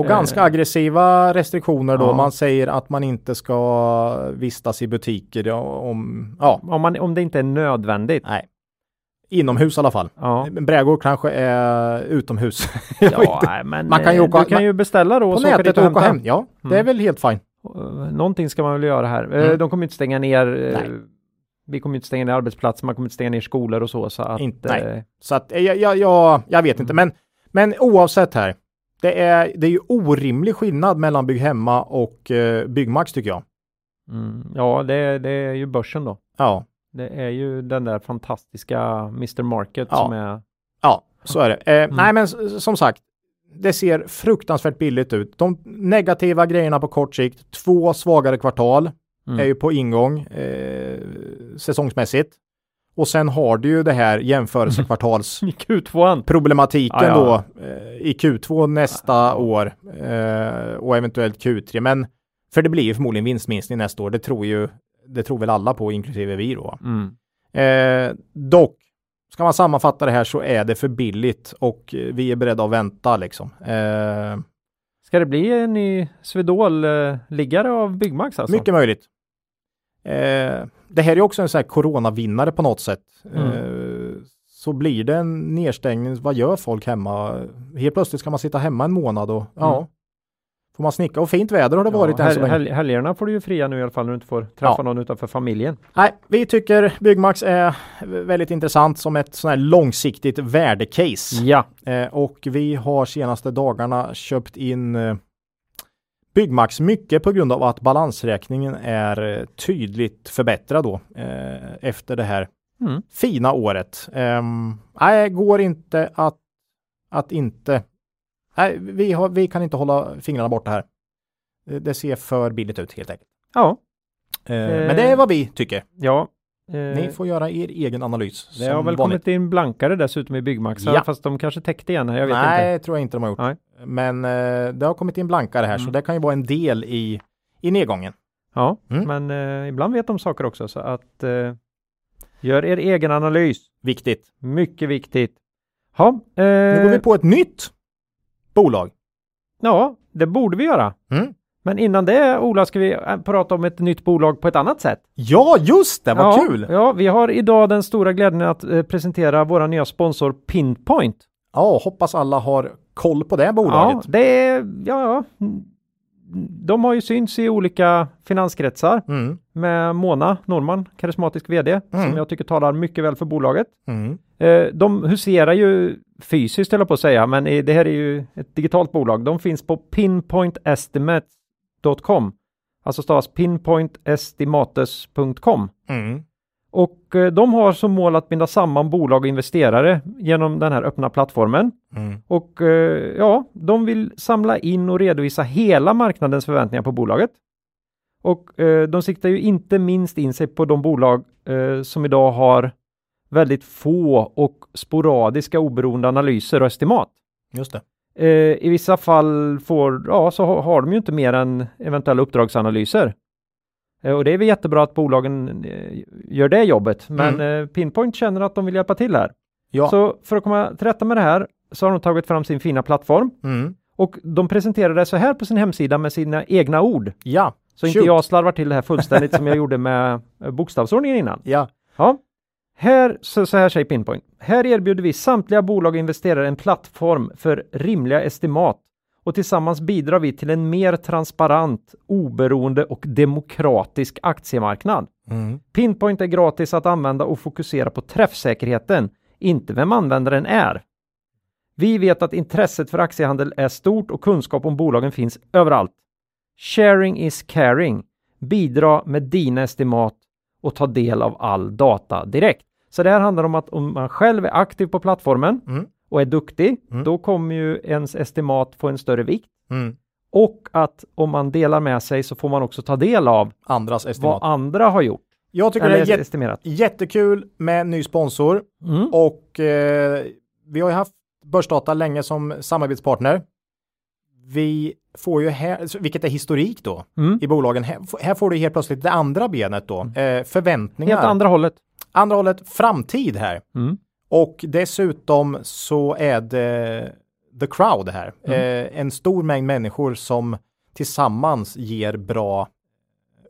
Och ganska eh. aggressiva restriktioner då. Ja. Man säger att man inte ska vistas i butiker om, ja. om, man, om det inte är nödvändigt. Nej. Inomhus i alla fall. Ja. Brädgård kanske är utomhus. ja, men man kan ju åka, du kan ju beställa då. På nätet och åka hem. Ja, det är mm. väl helt fint. Någonting ska man väl göra här. Eh, mm. De kommer inte stänga ner. Eh, nej. Vi kommer inte stänga ner arbetsplatser, man kommer inte stänga ner skolor och så. Så att, inte, nej. Så att jag, jag, jag, jag vet inte, men, men oavsett här. Det är, det är ju orimlig skillnad mellan Bygghemma och eh, Byggmax tycker jag. Mm, ja, det, det är ju börsen då. Ja. Det är ju den där fantastiska Mr Market ja. som är. Ja, så är det. Eh, mm. Nej, men som sagt, det ser fruktansvärt billigt ut. De negativa grejerna på kort sikt, två svagare kvartal mm. är ju på ingång eh, säsongsmässigt. Och sen har du ju det här jämförelsekvartals problematiken ah, ja. då eh, i Q2 nästa ah. år eh, och eventuellt Q3. Men för det blir ju förmodligen vinstminskning nästa år. Det tror ju, det tror väl alla på, inklusive vi då. Mm. Eh, dock, ska man sammanfatta det här så är det för billigt och vi är beredda att vänta liksom. Eh, Ska det bli en ny Swedol-liggare eh, av Byggmax alltså? Mycket möjligt. Eh, det här är också en sån här coronavinnare på något sätt. Mm. Eh, så blir det en nedstängning, vad gör folk hemma? Helt plötsligt ska man sitta hemma en månad och ja, mm. får man snicka och fint väder har det ja, varit än så länge. Hel helgerna får du ju fria nu i alla fall när du inte får träffa ja. någon utanför familjen. Nej, vi tycker Byggmax är väldigt intressant som ett sån här långsiktigt värdecase. Ja. Eh, och vi har senaste dagarna köpt in eh, Byggmax mycket på grund av att balansräkningen är eh, tydligt förbättrad då eh, efter det här mm. fina året. Um, nej, går inte att, att inte. Nej, vi, har, vi kan inte hålla fingrarna borta här. Det ser för billigt ut helt enkelt. Ja. Uh, eh. Men det är vad vi tycker. Ja. Ni får göra er egen analys. Det har väl vanligt. kommit in blankare dessutom i Byggmax, ja. fast de kanske täckte igen. Jag vet Nej, inte. tror jag inte de har gjort. Nej. Men eh, det har kommit in blankare här, mm. så det kan ju vara en del i, i nedgången. Ja, mm. men eh, ibland vet de saker också, så att eh, gör er egen analys. Viktigt. Mycket viktigt. Ja, nu går vi på ett nytt bolag. Ja, det borde vi göra. Mm. Men innan det, Ola, ska vi äh, prata om ett nytt bolag på ett annat sätt. Ja, just det, vad ja, kul! Ja, vi har idag den stora glädjen att eh, presentera våra nya sponsor Pinpoint. Ja, hoppas alla har koll på det bolaget. Ja, det är, ja, de har ju synts i olika finanskretsar Mm, med Mona Norman, karismatisk vd, Mm. som jag tycker talar mycket väl för bolaget. mm, Eh, De huserar ju fysiskt, höll jag på att säga, men det här är ju ett digitalt bolag. De finns på pinpointestimates.com, alltså stavas pinpointestimates.com. mm, Och eh, de har som mål att binda samman bolag och investerare genom den här öppna plattformen. mm, Och eh, ja, de vill samla in och redovisa hela marknadens förväntningar på bolaget. Och eh, de siktar ju inte minst in sig på de bolag som idag har väldigt få och sporadiska oberoende analyser och estimat. just det. Eh, I vissa fall får, ja, så har, de ju inte mer än eventuella uppdragsanalyser. Eh, och det är väl jättebra att bolagen eh, gör det jobbet, men eh, Pinpoint känner att de vill hjälpa till här. Ja. Så för att komma till rätta med det här så har de tagit fram sin fina plattform Mm, och de presenterar det så här på sin hemsida med sina egna ord. ja, Så inte Shoot. jag slarvar till det här fullständigt som jag gjorde med bokstavsordningen innan. ja, Ja. Här, så, så här säger Pinpoint. Här erbjuder vi samtliga bolag och investerare en plattform för rimliga estimat och tillsammans bidrar vi till en mer transparent, oberoende och demokratisk aktiemarknad. mm, Pinpoint är gratis att använda och fokusera på träffsäkerheten, inte vem användaren är. Vi vet att intresset för aktiehandel är stort och kunskap om bolagen finns överallt. Sharing is caring. Bidra med dina estimat och ta del av all data direkt. Så det här handlar om att om man själv är aktiv på plattformen Mm. och är duktig, Mm. då kommer ju ens estimat få en större vikt. mm. Och att om man delar med sig så får man också ta del av Andras vad estimat. andra har gjort. Jag tycker Eller det är estimerat. jättekul med ny sponsor Mm. och eh, vi har ju haft Börsdata länge som samarbetspartner. Vi får ju här, vilket är historik då Mm. i bolagen. Här, här får du helt plötsligt det andra benet då, eh, förväntningar. Helt andra hållet. Andra hållet, framtid här. Mm. Och dessutom så är det the crowd här. Mm. Eh, en stor mängd människor som tillsammans ger bra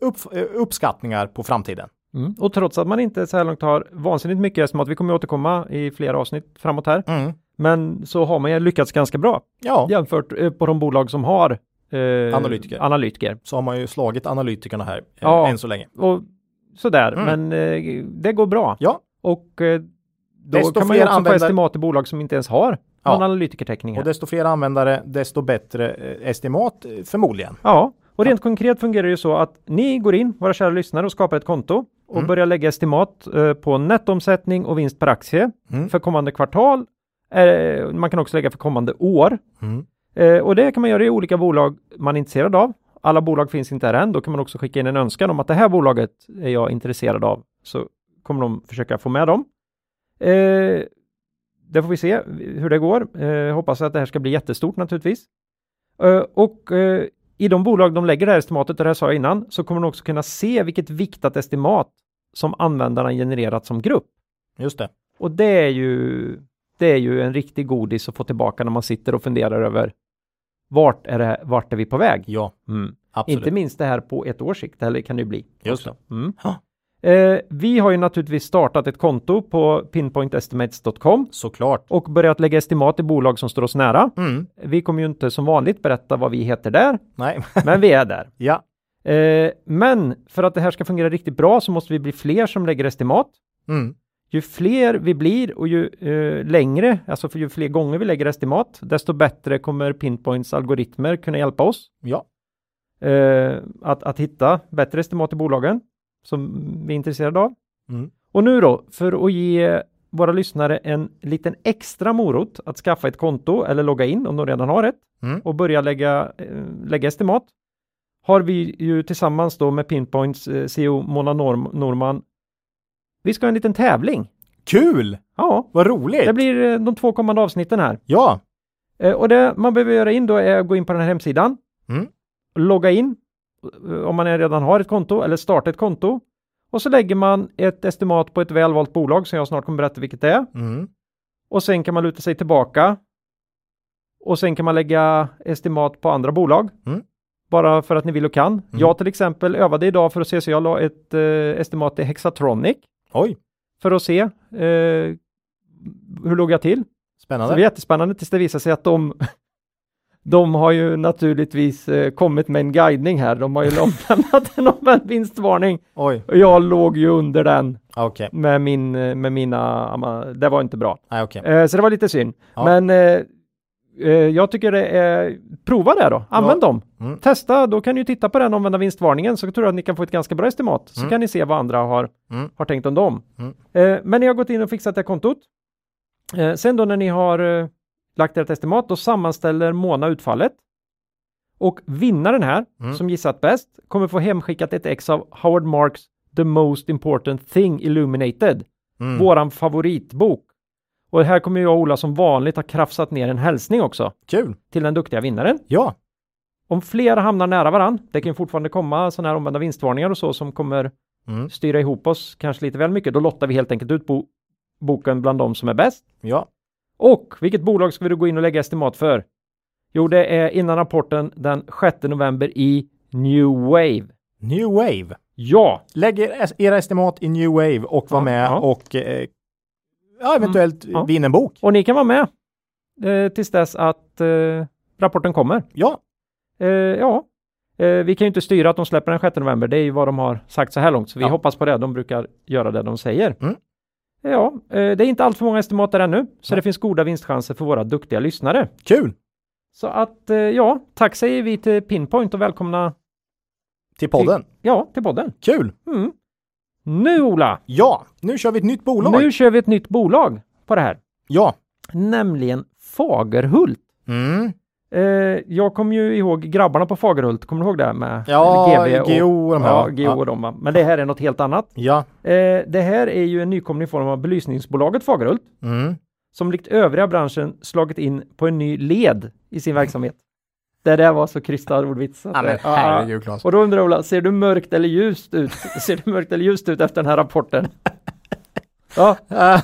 upp, eh, uppskattningar på framtiden. Mm. Och trots att man inte så här långt har vansinnigt mycket estimat, vi kommer återkomma i flera avsnitt framåt här, Mm. men så har man ju lyckats ganska bra Ja, jämfört eh, på de bolag som har eh, Analytiker. analytiker. så har man ju slagit analytikerna här eh, Ja. än så länge. Och sådär, Mm. men eh, det går bra. Ja, Och eh, då Desto kan man ju också användare- få estimat i bolag som inte ens har Ja. någon analytikertäckning. och Här. desto fler användare, desto bättre eh, estimat eh, förmodligen. Ja, och rent konkret fungerar det ju så att ni går in, våra kära lyssnare, och skapar ett konto och Mm. börjar lägga estimat eh, på nettoomsättning och vinst per aktie Mm. för kommande kvartal. Eh, man kan också lägga för kommande år. Mm. Eh, och det kan man göra i olika bolag man är intresserad av. Alla bolag finns inte här än. Då kan man också skicka in en önskan om att det här bolaget är jag intresserad av. Så kommer de försöka få med dem. Eh, det får vi se hur det går. Eh, hoppas att det här ska bli jättestort naturligtvis. Eh, och eh, i de bolag de lägger det här estimatet, det här sa jag innan, så kommer de också kunna se vilket viktat estimat som användarna genererat som grupp. Just det. Och det är ju, det är ju en riktig godis att få tillbaka när man sitter och funderar över vart är, det, vart är vi på väg? Ja, Mm. absolut. Inte minst det här på ett års sikt, eller kan det ju bli. Just också. Mm. Eh, vi har ju naturligtvis startat ett konto på pinpointestimates.com Såklart. och börjat lägga estimat i bolag som står oss nära. Mm. Vi kommer ju inte som vanligt berätta vad vi heter där, Nej, men vi är där. ja. Eh, men för att det här ska fungera riktigt bra så måste vi bli fler som lägger estimat. Mm. Ju fler vi blir och ju eh, längre, alltså för ju fler gånger vi lägger estimat, desto bättre kommer Pinpoints algoritmer kunna hjälpa oss Ja. eh, att, att hitta bättre estimat i bolagen som vi är intresserade av. Mm. Och nu då, för att ge våra lyssnare en liten extra morot att skaffa ett konto eller logga in om de redan har ett Mm. och börja lägga, eh, lägga estimat har vi ju tillsammans då med Pinpoints eh, CEO Mona Norm, Norman vi ska ha en liten tävling. Kul! Ja, Vad roligt! det blir eh, de två kommande avsnitten här. Ja. Eh, Och det man behöver göra in då är att gå in på den här hemsidan, Mm. logga in eh, om man redan har ett konto eller starta ett konto och så lägger man ett estimat på ett välvalt bolag som jag snart kommer berätta vilket det är Mm. och sen kan man luta sig tillbaka och sen kan man lägga estimat på andra bolag Mm. bara för att ni vill och kan. Jag till exempel övade idag för att se så jag la ett eh, estimat i Hexatronic Oj, för att se eh, hur låg jag till. Så spännande. det var jättespännande tills det visade sig att de de har ju naturligtvis eh, kommit med en guidning här. De har ju lämnat en omvänd vinstvarning Oj, och jag låg ju under den okej. med, min, eh, med mina, det var inte bra. Nej, okej. Eh, så det var lite synd. Ja. Men eh, jag tycker det är, prova det då, använd dem. Mm. Testa, då kan ni ju titta på den omvända vinstvarningen så tror jag att ni kan få ett ganska bra estimat. Så Mm. kan ni se vad andra har, Mm. har tänkt om dem. Mm. Eh, men ni har gått in och fixat det kontot. Eh, sen då när ni har eh, lagt ert estimat, då sammanställer Mona utfallet. Och vinnaren här, Mm. som gissat bäst, kommer få hemskickat ett ex av Howard Marks The Most Important Thing Illuminated Mm. våran favoritbok. Och här kommer jag och Ola som vanligt ha krafsat ner en hälsning också Kul. till den duktiga vinnaren. Ja. Om flera hamnar nära varann, det kan fortfarande komma sådana här omvända vinstvarningar och så som kommer Mm. styra ihop oss kanske lite väl mycket. Då lottar vi helt enkelt ut bo- boken bland de som är bäst. Ja. Och vilket bolag ska vi då gå in och lägga estimat för? Jo, det är innan rapporten den 6 november i New Wave. New Wave. Ja, Lägg er- era estimat i New Wave och var Ja, med ja. och eh, ja, eventuellt ja. vinna en bok. och ni kan vara med eh, tills dess att eh, rapporten kommer. Ja. Eh, ja, eh, vi kan ju inte styra att de släpper den 6 november. Det är ju vad de har sagt så här långt, så vi Ja. hoppas på det. De brukar göra det de säger. Mm. Ja, eh, det är inte allt för många estimat där ännu, så Nej. det finns goda vinstchanser för våra duktiga lyssnare. Kul. Så att eh, ja, tack säger vi till Pinpoint och välkomna Till podden. ja, till podden. Kul. Mm. Nu Ola, Ja, nu kör vi ett nytt bolag. nu kör vi ett nytt bolag på det här, Ja. nämligen Fagerhult. Mm. Eh, jag kommer ju ihåg grabbarna på Fagerhult, kommer du ihåg det? Med Ja, GB och, GO och de här. Ja? GO och de, va? men det här är något helt annat. Ja. Eh, det här är ju en nykomling form av belysningsbolaget Fagerhult Mm. som likt övriga branschen slagit in på en ny led i sin verksamhet. Det där var så krystad ordvits. Ja, men herregud Claes. Och då undrar Ola, ser du mörkt eller ljust ut? ser du mörkt eller ljust ut efter den här rapporten? ja, Äh,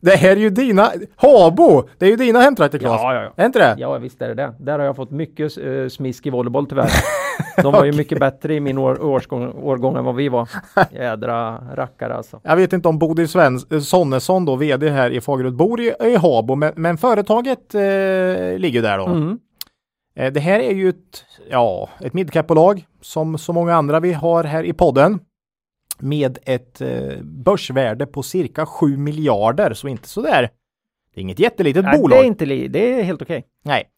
det här är ju dina, Habo, det är ju dina hemtrakter Claes. ja, ja, ja. Är inte det? Ja, visst är det det. Där har jag fått mycket uh, smisk i volleyboll tyvärr. De var ju mycket bättre i min år, årsgång, årgång än vad vi var. Jädra rackare alltså. Jag vet inte om Bodil Svens, eh, Sonnesson då, vd här i Fagerhult, bor i, i Habo, men, men företaget eh, ligger där då. Mm. Eh, Det här är ju ett, ja, ett midcap-bolag som så många andra vi har här i podden med ett eh, börsvärde på cirka 7 miljarder, så inte så där. Det är inget jättelitet Nej, bolag. det är inte li- det är helt okej. Nej.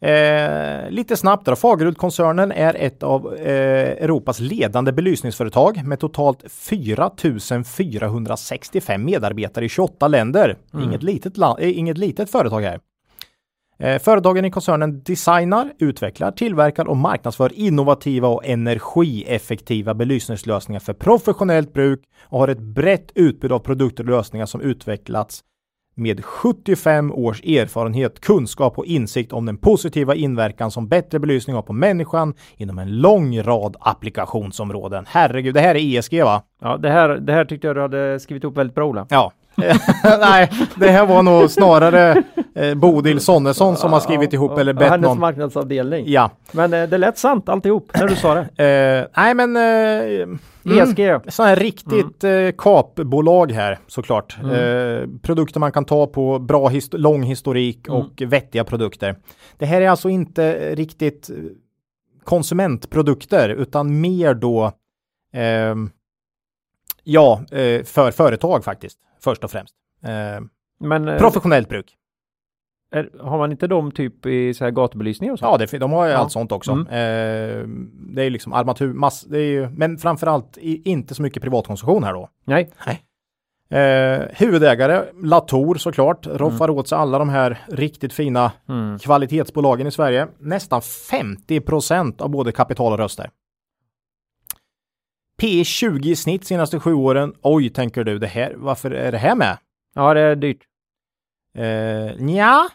Eh, lite snabbt då. Fagerhult-koncernen är ett av eh, Europas ledande belysningsföretag med totalt 4 465 medarbetare i 28 länder. Inget, litet la- eh, inget litet företag här. Eh, företagen i koncernen designar, utvecklar, tillverkar och marknadsför innovativa och energieffektiva belysningslösningar för professionellt bruk och har ett brett utbud av produkter och lösningar som utvecklats med 75 års erfarenhet, kunskap och insikt om den positiva inverkan som bättre belysning har på människan inom en lång rad applikationsområden. Herregud, det här är ESG va? Ja, det här, det här tyckte jag du hade skrivit upp väldigt bra Ola. Ja. Nej, det här var nog snarare eh, Bodil Sonnesson som har skrivit ihop eller bett Hennes någon. marknadsavdelning. Ja, Men eh, det lät sant alltihop när du sa det. eh, nej men eh, mm, ESG. sån här riktigt eh, kapbolag här såklart. Mm. Eh, produkter man kan ta på, bra hist- lång historik Mm. och vettiga produkter. Det här är alltså inte riktigt eh, konsumentprodukter utan mer då ja, eh, för företag faktiskt först och främst. Eh, Men eh, professionellt bruk. är, har man inte dem typ i så här gatubelysning och så? Ja, det, de har ju Ja. allt sånt också. Mm. Eh, det är ju liksom armatur, mass, det är ju, men framförallt i, inte så mycket privatkonsumtion här då. Nej. Eh, huvudägare, Latour såklart, roffar åt sig alla de här riktigt fina Mm. kvalitetsbolagen i Sverige. Nästan 50 procent av både kapital och röster. P 20 i snitt senaste sju åren. Oj, tänker du, det här, varför är det här med? Ja, det är dyrt. Eh, nja,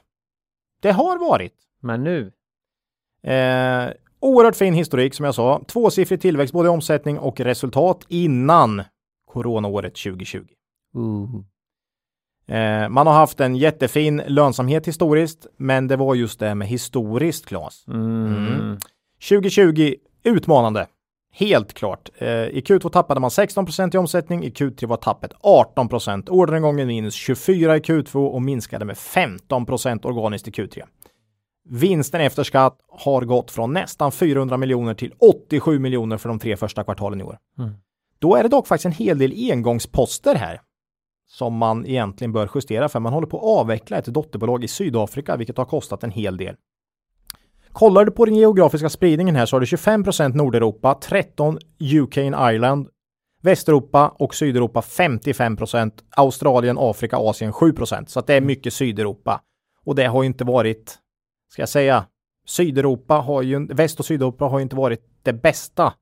det har varit. Men nu. Eh, oerhört fin historik som jag sa. Tvåsiffrig tillväxt både i omsättning och resultat innan coronaåret 2020. Uh. Eh, man har haft en jättefin lönsamhet historiskt, men det var just det med historiskt, Claes. Mm. Mm. 2020 utmanande. Helt klart. Eh, I Q2 tappade man 16% i omsättning, i Q3 var tappet 18% Orderingången minus 24 i Q2 och minskade med 15% organiskt i Q3. Vinsten efter skatt har gått från nästan 400 miljoner till 87 miljoner för de tre första kvartalen i år. Mm. Då är det dock faktiskt en hel del engångsposter här som man egentligen bör justera för man håller på att avveckla ett dotterbolag i Sydafrika, vilket har kostat en hel del. Kollar du på den geografiska spridningen här så har du 25% Nordeuropa, 13 UK and Ireland, Västeuropa och Sydeuropa 55% Australien, Afrika, Asien 7% Så att det är mycket Sydeuropa. Och det har ju inte varit, ska jag säga, Sydeuropa har ju, Väst och Sydeuropa har ju inte varit det bästa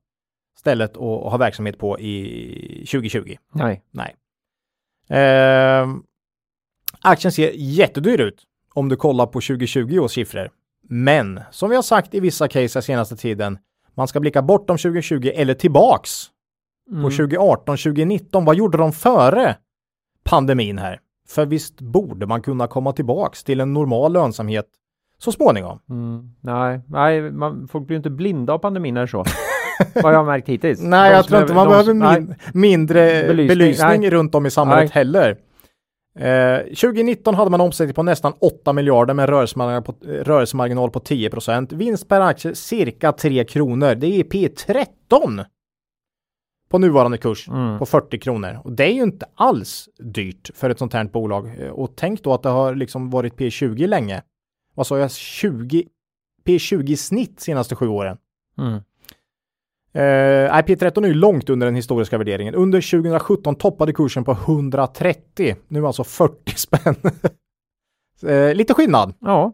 stället att ha verksamhet på i 2020. Nej. Nej. Eh, aktien ser jättedyr ut om du kollar på 2020 års siffror. Men som vi har sagt i vissa case senaste tiden, man ska blicka bortom 2020 eller tillbaks mm. på 2018, 2019. Vad gjorde de före pandemin här? För visst borde man kunna komma tillbaks till en normal lönsamhet så småningom. Mm. Nej, nej man, folk blir inte blinda av pandemin eller så. Vad jag har märkt hittills. nej, de jag tror inte man behöver min, mindre belysning, belysning runt om i samhället nej. heller. Eh, 2019 hade man omsättning på nästan 8 miljarder med rörelsemarginal på, rörelsemarginal på 10 Vinst per aktie cirka 3 kronor. Det är P13 på nuvarande kurs mm. på 40 kronor. Och det är ju inte alls dyrt för ett sånt här bolag. Eh, och tänk då att det har liksom varit P20 länge. Vad sa jag? 20 P20 snitt senaste sju åren. Mm. Uh, IP13 är ju långt under den historiska värderingen. Under 2017 toppade kursen på 130. Nu alltså 40 spänn. uh, lite skillnad. Ja.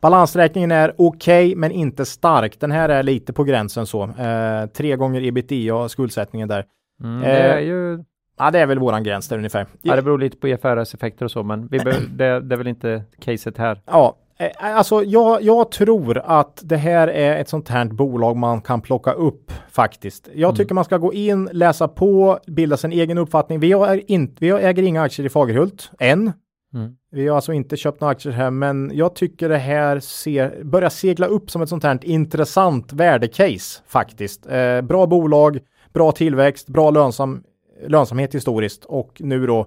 Balansräkningen är okej, okay, men inte stark. Den här är lite på gränsen så. Uh, tre gånger ebitda och skuldsättningen där. Mm, det är ju... Ja, det är väl våran gräns där ungefär. Ja, det beror lite på IFRS-effekter och så, men vi det, det är väl inte caset här. Ja, Eh, alltså jag, jag, tror att det här är ett sånt här bolag man kan plocka upp faktiskt. Jag mm. tycker man ska gå in, läsa på, bilda sin egen uppfattning. Vi, har inte, vi äger inga aktier i Fagerhult än. Mm. Vi har alltså inte köpt några aktier här, men jag tycker det här ser, börjar segla upp som ett sånt här intressant värdecase faktiskt. Eh, bra bolag, bra tillväxt, bra lönsam, lönsamhet historiskt och nu då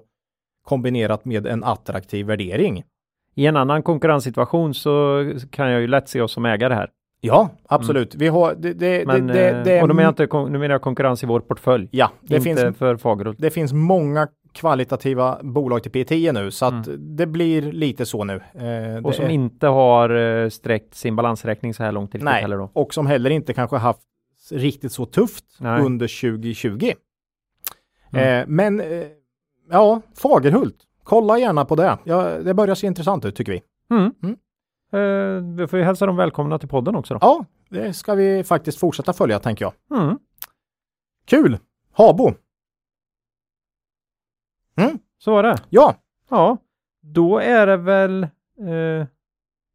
kombinerat med en attraktiv värdering. I en annan konkurrenssituation så kan jag ju lätt se oss som ägare här. Ja, absolut. Mm. Vi har det, det, Men, det, det, det, Och då menar jag inte, nu menar jag konkurrens i vår portfölj. Ja, det inte finns för Fagerhult. Det finns många kvalitativa bolag till P10 nu så att mm. det blir lite så nu. Eh, och som är... inte har eh, sträckt sin balansräkning så här långt Nej, heller då. och som heller inte kanske haft riktigt så tufft Nej. under 2020. Mm. Eh, men eh, ja, Fagerhult kolla gärna på det. Ja, det börjar se intressant ut tycker vi. Mm. Mm. Eh, vi får ju hälsa dem välkomna till podden också. Då. Ja, det ska vi faktiskt fortsätta följa tänker jag. Mm. Kul! Habo. Mm. Så var det. Ja. Ja, då är det väl eh,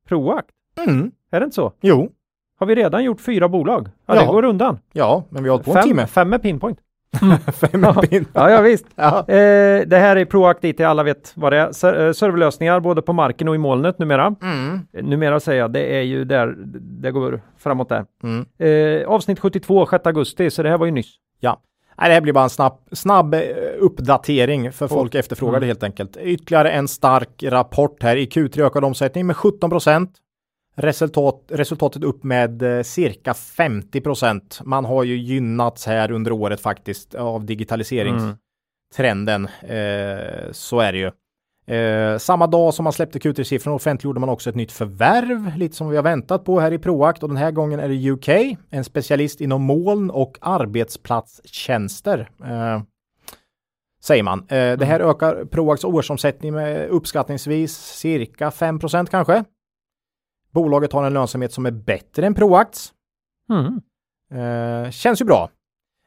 Proact? Mm. Är det inte så? Jo. Har vi redan gjort fyra bolag? Ja, ja. det går undan. Ja, men vi har hållit på fem, en timme. Fem med pinpoint. Fem ja. ja, ja, visst. Ja. Eh, det här är Proact IT, alla vet vad det är. Ser, eh, serverlösningar både på marken och i molnet numera. Mm. Numera säger jag, det är ju där det går framåt där. Mm. Eh, avsnitt 72, 6 augusti, så det här var ju nyss. Ja. Nej, det här blir bara en snabb, snabb eh, uppdatering för folk oh. efterfrågar det mm. helt enkelt. Ytterligare en stark rapport här. I Q3 ökad omsättning med 17 procent. Resultat, resultatet upp med eh, cirka 50 procent. Man har ju gynnats här under året faktiskt av digitaliseringstrenden. Mm. Eh, så är det ju. Eh, samma dag som man släppte Q3-siffrorna offentliggjorde man också ett nytt förvärv, lite som vi har väntat på här i Proact och den här gången är det UK, en specialist inom moln och arbetsplatstjänster. Eh, säger man. Eh, det här mm. ökar Proacts årsomsättning med uppskattningsvis cirka 5% kanske. Bolaget har en lönsamhet som är bättre än Proacts. Mm. Eh, känns ju bra.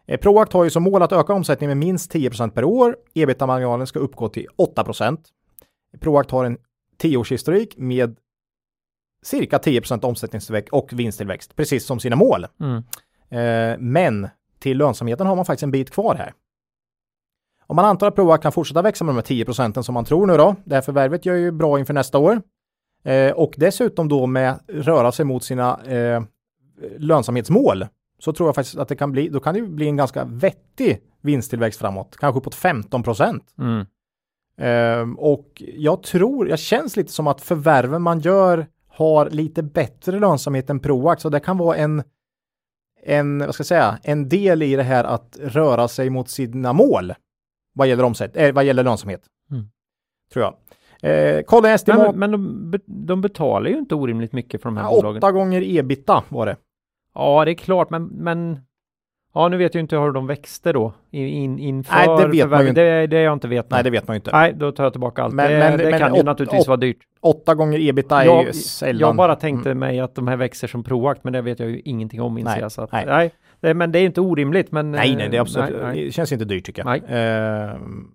Eh, Proact har ju som mål att öka omsättningen med minst 10% per år. Ebitda-marginalen ska uppgå till 8% Proact har en 10-årshistorik med cirka 10% omsättningstillväxt och vinsttillväxt, precis som sina mål. Mm. Eh, men till lönsamheten har man faktiskt en bit kvar här. Om man antar att Proact kan fortsätta växa med de här 10 procenten som man tror nu då, det här förvärvet gör ju bra inför nästa år, Eh, och dessutom då med röra sig mot sina eh, lönsamhetsmål så tror jag faktiskt att det kan bli, då kan det bli en ganska vettig vinsttillväxt framåt, kanske uppåt 15 procent. Mm. Ehm, och jag tror, jag känns lite som att förvärven man gör har lite bättre lönsamhet än Proact, så det kan vara en, en, vad ska jag säga, en del i det här att röra sig mot sina mål vad gäller omsätt, eh, vad gäller lönsamhet. Mm. Tror jag. Eh, kolla Men, estimat, men de, be- de betalar ju inte orimligt mycket för de här bolagen. åtta gånger ebita var det. Ja, det är klart, men, men ja, nu vet jag inte hur de växte då in, in, inför Nej, det vet man ju inte. Det, det jag inte vet. Nej, det vet man ju inte. Nej, då tar jag tillbaka allt. Men- det men- det men kan ju åt- naturligtvis åt- vara dyrt. Åtta gånger ebita är Jag, ju sällan. jag bara tänkte mig att de här växer som Proact, men det vet jag ju ingenting om inser Nej, jag. Så att, nej. nej. det, men det är inte orimligt. Men, Nej, nej, det är eh, absolut, nej, nej. det känns inte dyrt tycker jag. Nej. Ehm,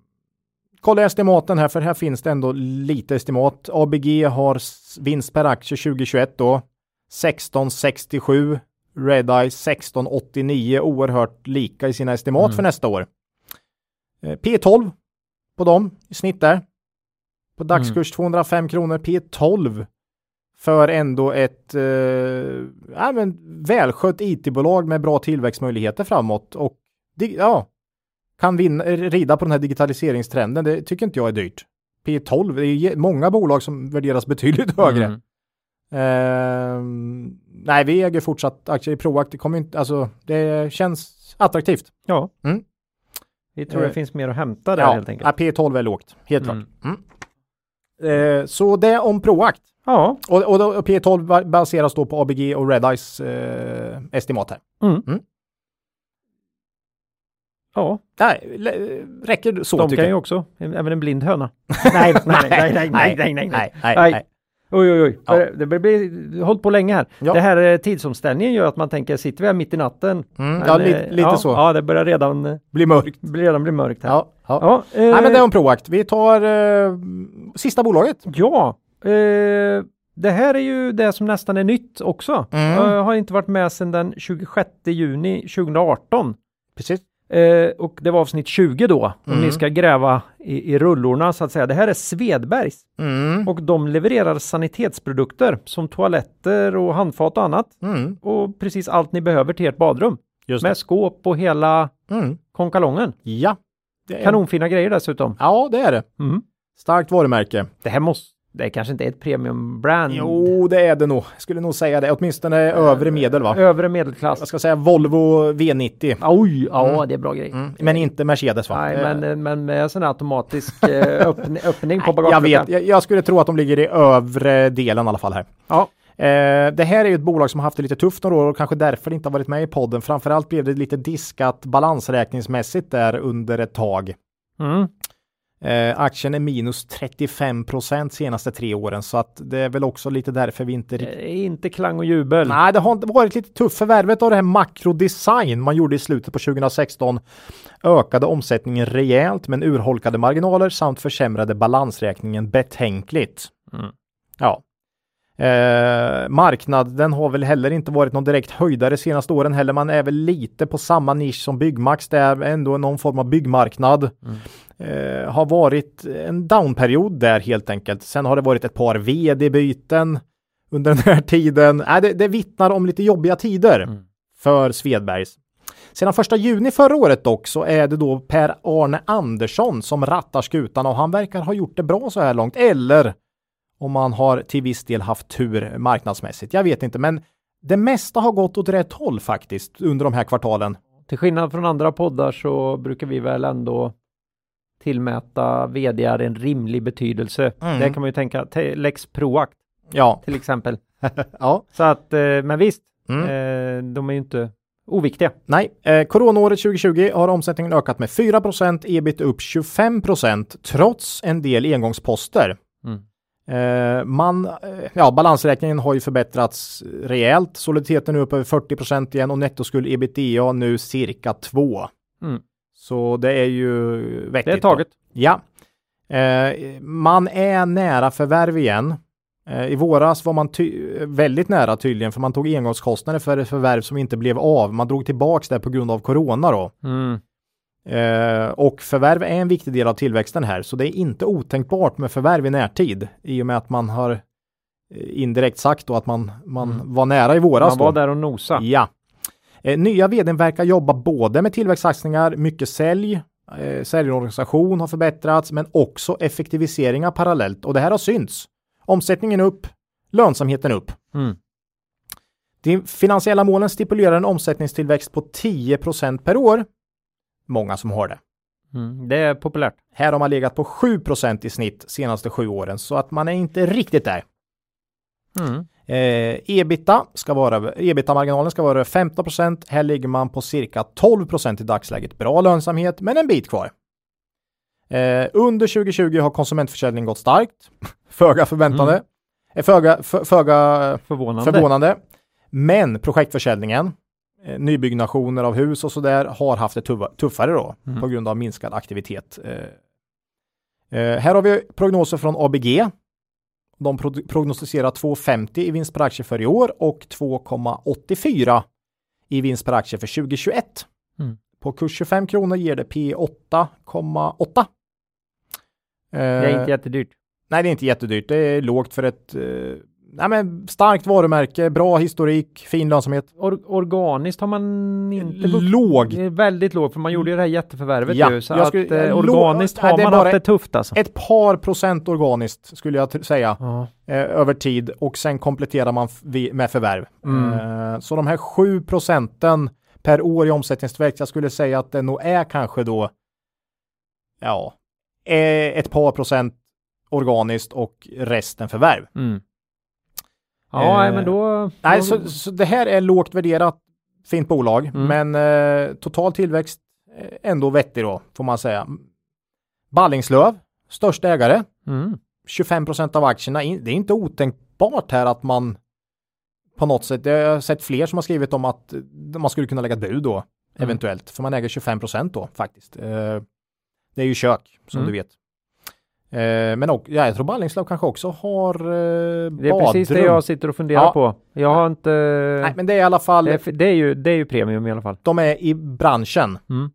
kolla estimaten här, för här finns det ändå lite estimat. ABG har vinst per aktie 2021 då, 1667. Redeye 1689, oerhört lika i sina estimat Mm. för nästa år. Eh, P12 på dem i snitt där. På dagskurs 205 kronor, P12 för ändå ett eh, ja, men välskött IT-bolag med bra tillväxtmöjligheter framåt och di- ja, kan vinna, rida på den här digitaliseringstrenden. Det tycker inte jag är dyrt. P12, det är många bolag som värderas betydligt högre. Mm. Ehm, nej, vi äger fortsatt aktier i Proact. Det kommer inte, alltså det känns attraktivt. Ja. Mm. Vi tror det Eh, finns mer att hämta där ja, helt enkelt. ja, P12 är lågt, helt Mm. klart. Mm. Eh, så det om Proact. Ja. Och, och, och P12 ba- baseras då på ABG och Redeyes eh, estimat här. Ja, Nej, räcker så de kan ju också, även en blind höna. nej, nej, nej, nej, nej, nej, nej, nej, nej, Nej. Oj, oj, oj. Ja. Det blir, blir hållit på länge här. Ja. Det här eh, tidsomställningen gör att man tänker, sitter vi här mitt i natten? Mm, Men, ja, eh, lite, lite ja, så. Ja, det börjar redan, eh, Blir mörkt. blir redan bli mörkt här. Ja, ja. Ja, eh, Nej, men det är om Proact. Vi tar eh, sista bolaget. ja eh, det här är ju det som nästan är nytt också. Mm. Jag har inte varit med sedan den 26 juni 2018. Precis. Eh, och det var avsnitt 20 då, om Mm. ni ska gräva i, i rullorna så att säga. Det här är Svedbergs Mm. och de levererar sanitetsprodukter som toaletter och handfat och annat. Mm. Och precis allt ni behöver till ert badrum. Just det. Med skåp och hela Mm. konkalongen. Ja. Det är, Kanonfina grejer dessutom. Ja, det är det. Mm. Starkt varumärke. Det här måste, det kanske inte är ett premium brand. Jo, det är det nog. Jag skulle nog säga det. Åtminstone övre medel va? Övre medelklass. Jag ska säga Volvo V90. Oj, ja Mm. det är bra grej. Mm. Men inte Mercedes va? Nej, Eh, men, men med sån här automatisk eh, öppning, öppning på jag bagageluckan. vet, jag, jag skulle tro att de ligger i övre delen i alla fall här. Ja. Eh, det här är ju ett bolag som har haft det lite tufft några år och kanske därför inte har varit med i podden. Framförallt blev det lite diskat balansräkningsmässigt där under ett tag. Mm. Eh, aktien är minus 35 procent senaste tre åren så att det är väl också lite därför vi inte Eh, Inte klang och jubel. Nej, det har varit lite tufft. Förvärvet av det här makrodesign man gjorde i slutet på 2016 ökade omsättningen rejält men urholkade marginaler samt försämrade balansräkningen betänkligt. Mm. Ja. Eh, marknaden har väl heller inte varit någon direkt höjdare senaste åren heller. Man är väl lite på samma nisch som Byggmax. Det är ändå någon form av byggmarknad. Eh, har varit en downperiod där helt enkelt. Sen har det varit ett par vd-byten under den här tiden. Äh, det, det vittnar om lite jobbiga tider Mm. för Svedbergs. Sedan första juni förra året dock så är det då Per Arne Andersson som rattar skutan och han verkar ha gjort det bra så här långt. Eller om man har till viss del haft tur marknadsmässigt. Jag vet inte, men det mesta har gått åt rätt håll faktiskt under de här kvartalen. Till skillnad från andra poddar så brukar vi väl ändå tillmäta vd en rimlig betydelse. Mm. Det kan man ju tänka, Lex Proact Ja, till exempel. ja. Så att, eh, men visst, Mm. eh, de är ju inte oviktiga. Nej, eh, coronaåret 2020 har omsättningen ökat med 4% ebit upp 25% trots en del engångsposter. Eh, man, eh, ja, balansräkningen har ju förbättrats rejält. Soliditeten är upp över 40% igen och nettoskuld ebitda nu cirka 2. Mm. Så det är ju vettigt. Det är då. taget. Ja. Eh, man är nära förvärv igen. Eh, I våras var man väldigt nära tydligen för man tog engångskostnader för ett förvärv som inte blev av. Man drog tillbaks det på grund av corona då. Mm. Eh, och förvärv är en viktig del av tillväxten här så det är inte otänkbart med förvärv i närtid i och med att man har eh, indirekt sagt då att man, man Mm. var nära i våras. Man var då. där och nosa. Ja. Eh, nya vdn verkar jobba både med tillväxtsatsningar, mycket sälj, eh, säljorganisation har förbättrats, men också effektiviseringar parallellt och det här har synts. Omsättningen upp, lönsamheten upp. Mm. De finansiella målen stipulerar en omsättningstillväxt på 10% per år. Många som har det. Mm. Det är populärt. Här har man legat på 7% i snitt senaste sju åren, så att man är inte riktigt där. Mm. Eh, ebita ska vara, ebita-marginalen ska vara 15% Här ligger man på cirka 12% i dagsläget. Bra lönsamhet, men en bit kvar. Eh, under 2020 har konsumentförsäljning gått starkt. Föga förväntande. Mm. Eh, föga, för, föga Förvånande. förvånande. Men projektförsäljningen, nybyggnationer av hus och sådär har haft det tuffa, tuffare då Mm. på grund av minskad aktivitet. Eh, eh, här har vi prognoser från ABG. De pro prognostiserar 2,50 i vinst per aktie för i år och 2,84 i vinst per aktie för 2021. Mm. På kurs 25 kronor ger det P 8,8. Det är Eh, inte jättedyrt. Nej, det är inte jättedyrt. Det är lågt för ett eh, nej, men starkt varumärke, bra historik, fin lönsamhet. Or organiskt har man inte Låg. Väldigt lågt för man gjorde ju det här jätteförvärvet Ja, ju. Så jag att skulle- eh, låg- organiskt nej, har är man haft det tufft alltså. Ett par procent organiskt skulle jag säga Ja. eh, över tid och sen kompletterar man med förvärv. Mm. Eh, så de här 7 procenten per år i omsättningstillväxt, jag skulle säga att det nog är kanske då ja, eh, ett par procent organiskt och resten förvärv. Mm. Ja, Eh, men då... Nej, så, så det här är lågt värderat, fint bolag, Mm. men eh, total tillväxt eh, ändå vettig då, får man säga. Ballingslöv, största ägare, mm. 25 procent av aktierna. Det är inte otänkbart här att man på något sätt, jag har sett fler som har skrivit om att eh, man skulle kunna lägga ett bud då, Mm. eventuellt, för man äger 25 procent då faktiskt. Eh, det är ju kök, som Mm. du vet. Eh, men och, ja, jag tror Ballingslöv kanske också har eh, Det är precis det jag sitter och funderar Ja. på. Jag har inte... Nej, men det är i alla fall, det, är, det, är ju, det är ju premium i alla fall. de är i branschen. Mm.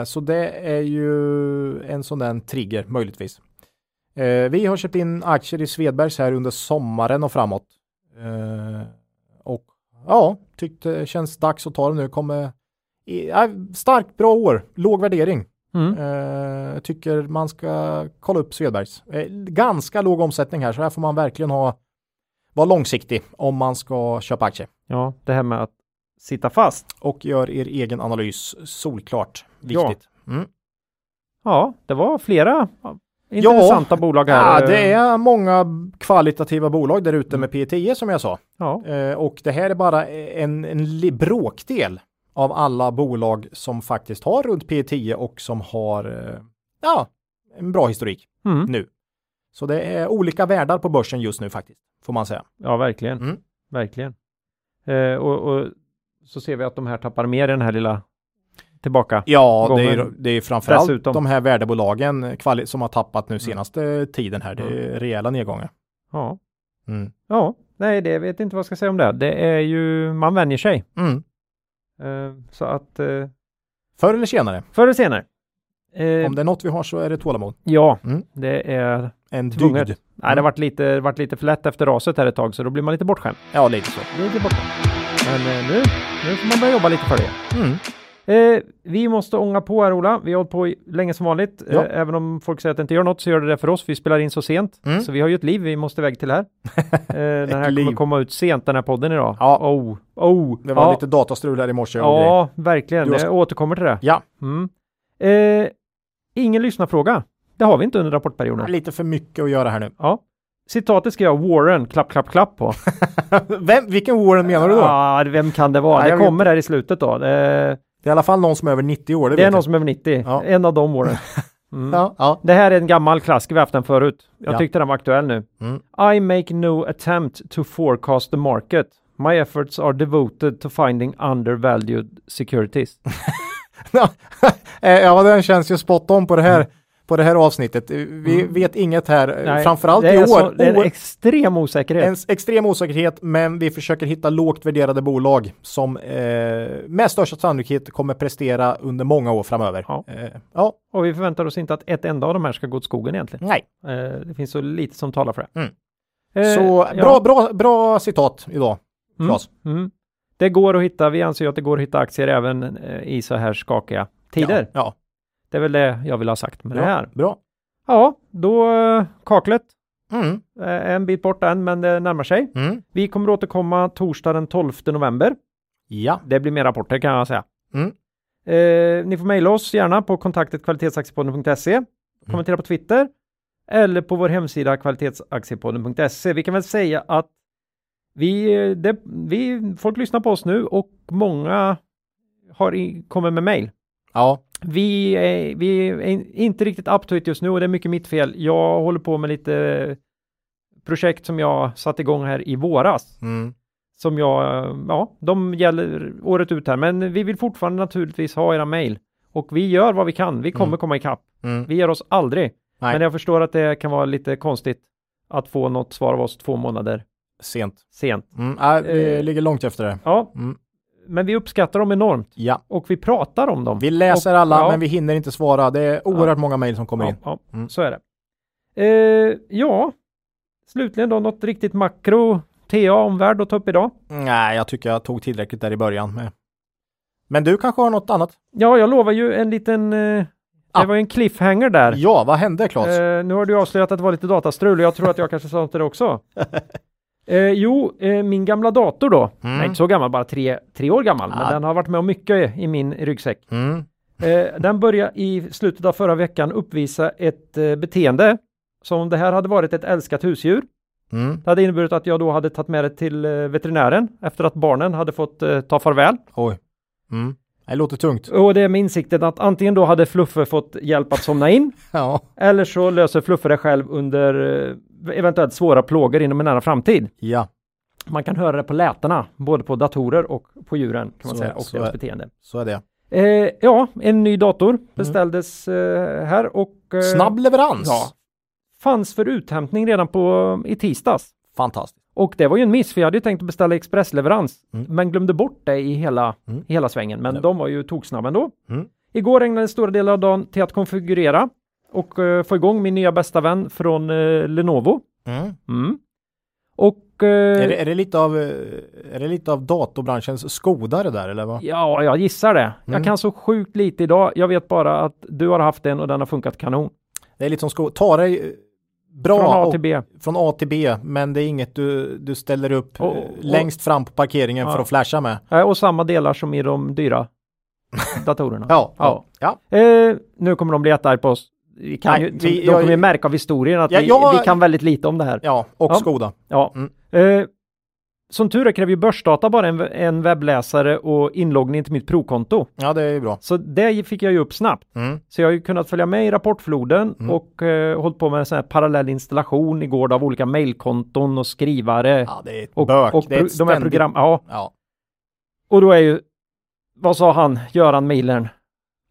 Eh, så det är ju en sån där trigger möjligtvis. Eh, vi har köpt in aktier i Svedbergs här under sommaren och framåt. Eh, och ja, tyckte det känns dags att ta dem nu. Kommer i, starkt bra år, låg värdering. Mm. Eh, tycker man ska kolla upp Svedbergs. Eh, ganska låg omsättning här, så här får man verkligen ha vara långsiktig om man ska köpa aktier. Ja, det här med att sitta fast. Och gör er egen analys solklart Ja. viktigt. Mm. Ja, det var flera ja, intressanta bolag här. Ja, det är många kvalitativa bolag där ute Mm. med P10 som jag sa. Ja, Eh, och det här är bara en, en bråkdel av alla bolag som faktiskt har runt P10 och som har eh, ja, en bra historik mm. nu. Så det är olika världar på börsen just nu faktiskt, får man säga. ja verkligen. Mm. Verkligen. Eh, och, och så ser vi att de här tappar mer i den här lilla tillbaka. Ja, det är, det är framförallt dessutom. de här värdebolagen kvali- som har tappat nu senaste tiden här. Det är rejäla nedgångar. Ja. Mm. ja, nej, det vet inte vad jag ska säga om det. Det är ju, man vänjer sig. Mm. Eh, så att eh, Förr eller senare, förr eller senare. Eh, om det är något vi har så är det tålamod. Ja, Mm. det är En Tvunget. dygd. Nej, det har varit lite, varit lite för lätt efter raset här ett tag, så då blir man lite bortskämd. Ja, lite så. Det lite bortskämd. Men nu, nu får man börja jobba lite för det. Mm. Eh, vi måste ånga på här Ola. Vi har hållit på länge som vanligt. Ja. Eh, även om folk säger att det inte gör något så gör det det för oss. Vi spelar in så sent. Mm. Så vi har ju ett liv vi måste iväg till här. Eh, den här liv. kommer komma ut sent den här podden idag. Ja. Oh, oh. Det var ja. lite datastrul här i morse. Ja, verkligen. Har- Jag återkommer till det. Ja. Mm. Eh, ingen lyssnarfråga. Det har vi inte under rapportperioden. Lite för mycket att göra här nu. Ja. Citatet ska jag Warren, klapp, klapp, klapp på. Vem, vilken Warren menar du då? Ja, vem kan det vara? Ja, det kommer där i slutet då. Det, Det är i alla fall någon som är över 90 år. Det, det är någon som är över 90. Ja. En av dem Warren. Mm. Ja, ja. Det här är en gammal klassiker, vi har haft den förut. Jag Ja. tyckte den var aktuell nu. Mm. I make no attempt to forecast the market. My efforts are devoted to finding undervalued securities. Eh, ja, den känns ju spot on på det här, på det här avsnittet. Vi Mm. vet inget här, Nej, framförallt det i år. Så, det är en extrem osäkerhet. en extrem osäkerhet, men vi försöker hitta lågt värderade bolag som eh, med största sannolikhet kommer prestera under många år framöver. Ja. Eh, ja, Och vi förväntar oss inte att ett enda av de här ska gå åt skogen egentligen. nej. Eh, det finns så lite som talar för det. Eh, Så ja. bra, bra, bra citat idag, Claes. Mm. Det går att hitta, vi anser ju att det går att hitta aktier även eh, i så här skakiga tider. Ja, ja. Det är väl det jag vill ha sagt med det här. Bra. Ja, då eh, kaklet Mm. är en bit bort än, men det närmar sig. Mm. Vi kommer att återkomma torsdag den 12 november. Ja. Det blir mer rapporter kan jag säga. Mm. Eh, ni får mejla oss gärna på kontaktet kvalitetsaktiepodden.se. Kommentera på Twitter eller på vår hemsida kvalitetsaktiepodden.se. Vi kan väl säga att vi, eh, det, vi, folk lyssnar på oss nu och många har i, kommer med mejl. Ja. Vi är, vi är inte riktigt up to it just nu och det är mycket mitt fel. Jag håller på med lite projekt som jag satte igång här i våras. Mm. Som jag, ja, de gäller året ut här. Men vi vill fortfarande naturligtvis ha era mejl. Och vi gör vad vi kan. Vi kommer Mm. komma ikapp. Mm. Vi ger oss aldrig. Nej. Men jag förstår att det kan vara lite konstigt att få något svar av oss två månader Sent. sent. Mm. Äh, vi Eh. ligger långt efter det. Ja, Mm. Men vi uppskattar dem enormt Ja. och vi pratar om dem. Vi läser Och- alla, ja. men vi hinner inte svara. Det är oerhört många mejl som kommer ja, in. ja, Mm. så är det. Eh, ja, slutligen då något riktigt makro TA-omvärld att ta upp idag. Nej, jag tycker jag tog tillräckligt där i början. Med. Men du kanske har något annat? Ja, jag lovar ju en liten... Eh, Ah. det var ju en cliffhanger där. Ja, vad hände Claes? Eh, nu har du avslöjat att det var lite datastrul och jag tror att jag kanske sa något till det också. Eh, jo, eh, min gamla dator då, Mm. nej inte så gammal, bara tre, tre år gammal, Ja. men den har varit med om mycket i min ryggsäck. Mm. Eh, den började i slutet av förra veckan uppvisa ett eh, beteende som om det här hade varit ett älskat husdjur. Mm. Det hade inneburit att jag då hade tagit med det till eh, veterinären efter att barnen hade fått eh, ta farväl. Oj. Mm. Det låter tungt. Och det är med insikten att antingen då hade Fluffe fått hjälp att somna in Ja. eller så löser Fluffe det själv under eventuellt svåra plågor inom en nära framtid. Ja, Man kan höra det på lätena, både på datorer och på djuren kan man Så säga, och deras är- beteende. så är det. Eh, ja, en ny dator beställdes eh, här och eh, Snabb leverans. ja, fanns för uthämtning redan på i tisdags. Fantastiskt. Och det var ju en miss, för jag hade ju tänkt att beställa expressleverans, Mm. men glömde bort det i hela, Mm. i hela svängen. Men de var ju toksnabba ändå. Mm. Igår ägnade stora delar av dagen till att konfigurera och eh, få igång min nya bästa vän från eh, Lenovo. Mm. Mm. Och eh, Är, det, är, det lite av, eh, är det lite av datorbranschens Skoda det där eller vad? ja, jag gissar det. Mm. Jag kan så sjukt lite idag. Jag vet bara att du har haft den och den har funkat kanon. Det är lite som Skoda. Ta dig eh, bra Från A till B. från A till B, men det är inget du, du ställer upp Och- och- längst fram på parkeringen Ja. för att flasha med. Och samma delar som i de dyra datorerna. Ja, Ja. ja. ja. Eh, nu kommer de bli jättearga på oss. Vi kan Nej, ju, vi- de kommer ju märka av historien att Ja, vi, jag- vi kan väldigt lite om det här. ja och Ja. Skoda. Ja. Mm. Eh, som tur är kräver ju börsdata bara en, en webbläsare och inloggning till mitt provkonto. Ja, det är ju bra. Så det fick jag ju upp snabbt. Mm. Så jag har ju kunnat följa med i rapportfloden Mm. och eh, hållit på med en sån här parallell installation igår av olika mailkonton och skrivare. Ja, det är ett och bök. och det är ett de här program. Ja, Ja. och då är ju, vad sa han, Göran Milern?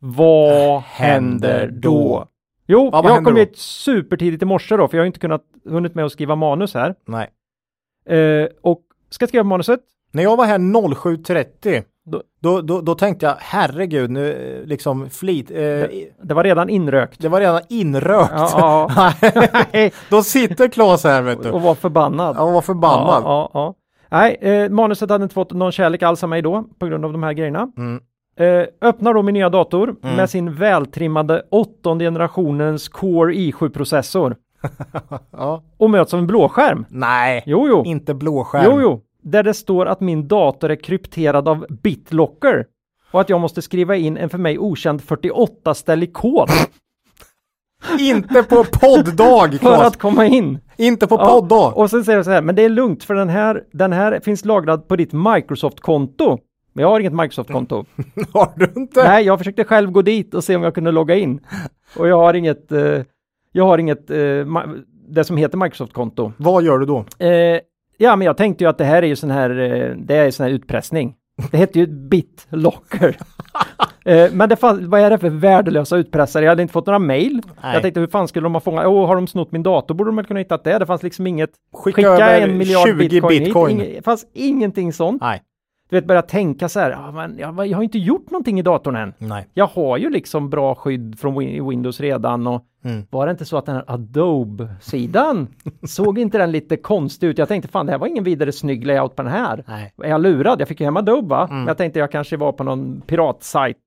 Vad händer då? Jo, Ja, jag kom hit supertidigt i morse då, för jag har inte kunnat hunnit med att skriva manus här. Nej. Eh, och ska skriva manuset? När jag var här 07.30 Då- då, då, då tänkte jag herregud nu eh, liksom flit. Eh, Det var redan inrökt. det var redan inrökt. Ja, ja. då sitter Claes här vet du. och var förbannad. Jag var förbannad. Ja, ja, ja. Nej, eh, manuset hade inte fått någon kärlek alls av mig då på grund av de här grejerna. Mm. Eh, öppnar då min nya dator Mm. med sin vältrimmade åttonde generationens Core i7-processor Ja. och möts av en blåskärm. Nej, Jo, jo. inte blåskärm. Jo, jo. Där det står att min dator är krypterad av BitLocker och att jag måste skriva in en för mig okänd 48-ställig kod Inte på podddag för att komma in. Inte på Ja, podddag. Och sen säger jag så här, men det är lugnt för den här, den här finns lagrad på ditt Microsoft-konto. Men jag har inget Microsoft-konto. Har du inte? Nej, jag försökte själv gå dit och se om jag kunde logga in. Och jag har inget, eh, jag har inget, eh, det som heter Microsoft-konto. Vad gör du då? Eh, ja, men jag tänkte ju att det här är ju sån här, eh, det är sån här utpressning. Det heter ju BitLocker. eh, men det vad är det för värdelösa utpressare? Jag hade inte fått några. Nej. Jag tänkte hur fan skulle de ha fångat, åh har de snott min dator borde de väl kunna hittat det. Det fanns liksom inget, Skicka, skicka en miljard 20 bitcoin, bitcoin. Hit. Inge, det fanns ingenting sånt. Nej. Du vet, börja tänka så här, ja, men jag, jag har inte gjort någonting i datorn än. Nej. Jag har ju liksom bra skydd från Win- Windows redan och Mm. var det inte så att den här Adobe-sidan såg inte den lite konstig ut? Jag tänkte fan det här var ingen vidare snygg layout på den här. Nej. Är jag lurad? Jag fick ju hem Adobe va? Mm. Men jag tänkte jag kanske var på någon piratsajt.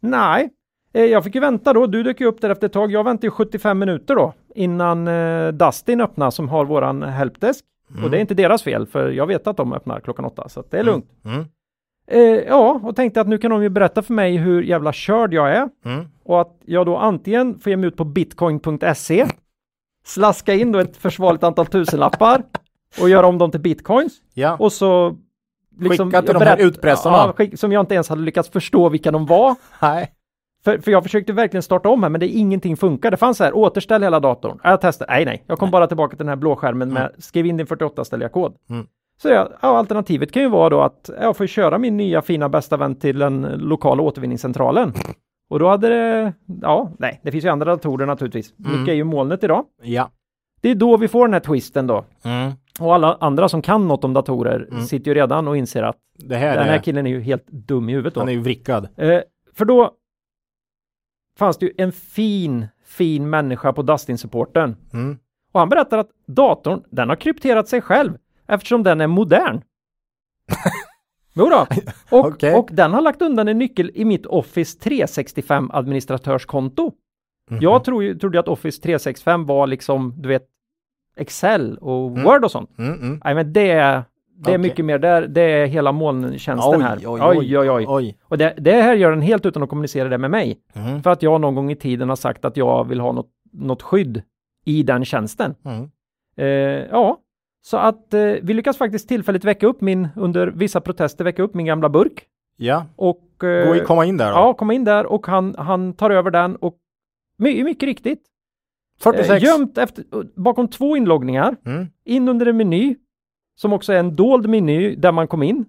Nej, eh, jag fick ju vänta då. Du dök ju upp där efter ett tag. Jag väntade ju 75 minuter då innan eh, Dustin öppnade som har våran helpdesk. Och det är inte deras fel för jag vet att de öppnar klockan åtta så det är lugnt. Mm. Eh, ja, och tänkte att nu kan de ju berätta för mig hur jävla körd jag är Mm. och att jag då antingen får ge mig ut på bitcoin.se slaska in då ett försvarligt antal tusenlappar och göra om dem till bitcoins Ja. och så liksom Skicka till de här utpressarna. Ja, som jag inte ens hade lyckats förstå vilka de var. Nej. För, för jag försökte verkligen starta om här men det ingenting funkar. Det fanns så här, återställ hela datorn. Ja, Jag testade, nej nej, jag kom bara tillbaka till den här blå skärmen med skriv in din 48-ställiga kod. Mm. Så jag, ja, alternativet kan ju vara då att jag får köra min nya fina bästa vän till den lokala återvinningscentralen. Och då hade det, ja, nej, det finns ju andra datorer naturligtvis. Mm. Mycket är ju molnet idag. Ja. Det är då vi får den här twisten då. Mm. Och alla andra som kan något om datorer Mm. sitter ju redan och inser att Det här den här är... killen är ju helt dum i huvudet då. Han är ju vrickad. Eh, för då fanns det ju en fin, fin människa på Dustin-supporten. Mm. Och han berättar att datorn, den har krypterat sig själv eftersom den är modern. Jo då. Och, Okej. och den har lagt undan en nyckel i mitt Office 365 administratörskonto. Mhm. Jag tror ju, trodde att Office 365 var liksom, du vet, Excel och Mm. Word och sånt. Mm, mm. Nej men det är, det är Okej. mycket mer där, det är hela molntjänsten här. oj, oj, oj. oj. oj. Och det, det här gör den helt utan att kommunicera det med mig. Mm. För att jag någon gång i tiden har sagt att jag vill ha något, något skydd i den tjänsten. Mm. Eh, ja, så att eh, vi lyckas faktiskt tillfälligt väcka upp min, under vissa protester, väcka upp min gamla burk. Ja, Och eh, gå i, komma in där då. ja, komma in där och han, han tar över den och my, mycket riktigt. Eh, 46. gömt efter, bakom två inloggningar, Mm. in under en meny som också är en dold meny där man kom in.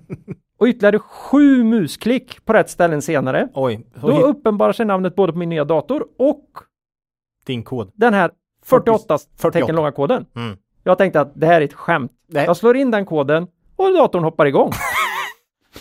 och ytterligare sju musklick på rätt ställen senare. Oj, Då hit uppenbarar sig namnet både på min nya dator och din kod. den här 48 48. tecken långa koden. Mm. Jag tänkte att det här är ett skämt. Nej. Jag slår in den koden och datorn hoppar igång.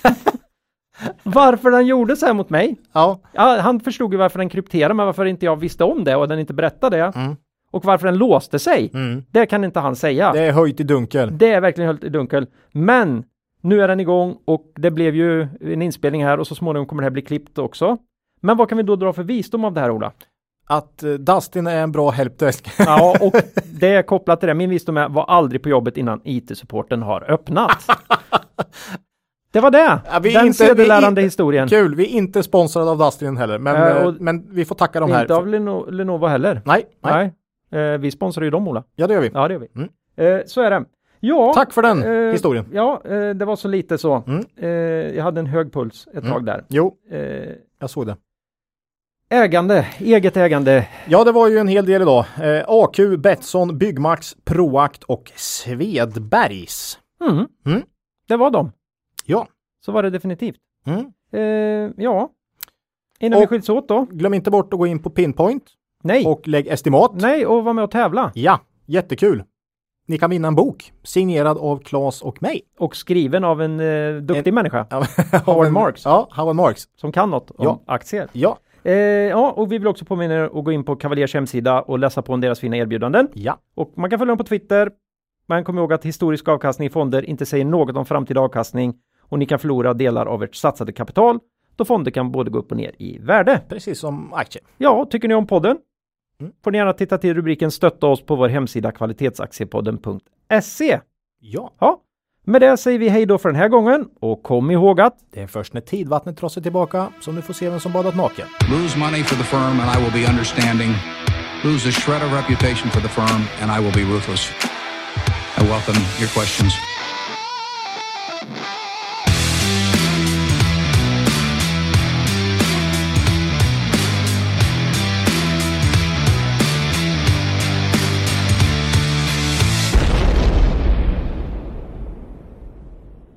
varför den gjorde så här mot mig? Ja. Ja, han förstod ju varför den krypterade, men varför inte jag visste om det och den inte berättade det. Mm. Och varför den låste sig, Mm. det kan inte han säga. Det är höjt i dunkel. Det är verkligen helt i dunkel. Men nu är den igång och det blev ju en inspelning här och så småningom kommer det här bli klippt också. Men vad kan vi då dra för visdom av det här Ola? Att uh, Dustin är en bra helpdesk. Ja, och det är kopplat till det. Min visdom är var aldrig på jobbet innan IT-supporten har öppnat. Det var det. Ja, vi Den inte- sedelärande historien. Kul, vi är inte sponsrade av Dustin heller, men, eh, och- men vi får tacka dem här. Inte av Leno- Lenovo heller. Nej, nej. Nej. Eh, vi sponsrar ju dem Ola. Ja, det gör vi. Ja, det gör vi. Mm. Eh, så är det. Ja, Tack för den eh, historien. Ja, eh, det var så lite så. Mm. Eh, jag hade en hög puls ett Mm. tag där. Jo, Eh, jag såg det. ägande, eget ägande. Ja, det var ju en hel del idag. AQ, Betsson, Byggmax, Proact och Svedbergs. Mm. Mm. Det var de. Ja. Så var det definitivt. Mm. Ja. Innan vi Och- skiljs åt då. Glöm inte bort att gå in på Pinpoint Nej. och lägg estimat. Nej, och vara med och tävla. Ja, jättekul. Ni kan vinna en bok signerad av Claes och mig. Och skriven av en eh, duktig människa Ja, Howard Marks. Ja, Howard Marks. som kan något om Ja. aktier. Ja, Eh, ja, och vi vill också påminna er att gå in på Cavaliers hemsida och läsa på om deras fina erbjudanden. ja. Och man kan följa dem på Twitter. Men kom ihåg att historisk avkastning i fonder inte säger något om framtida avkastning och ni kan förlora delar av ert satsade kapital då fonder kan både gå upp och ner i värde. Precis som aktier. Ja, tycker ni om podden? Mm. Får ni gärna titta till rubriken Stötta oss på vår hemsida kvalitetsaktiepodden.se. Ja, Ja, med det säger vi hej då för den här gången och kom ihåg att det är först när tidvattnet drar sig tillbaka som du får se vem som badat naken. Lose money for the firm and I will be understanding. Lose a shred of reputation for the firm and I will be ruthless. I welcome your questions.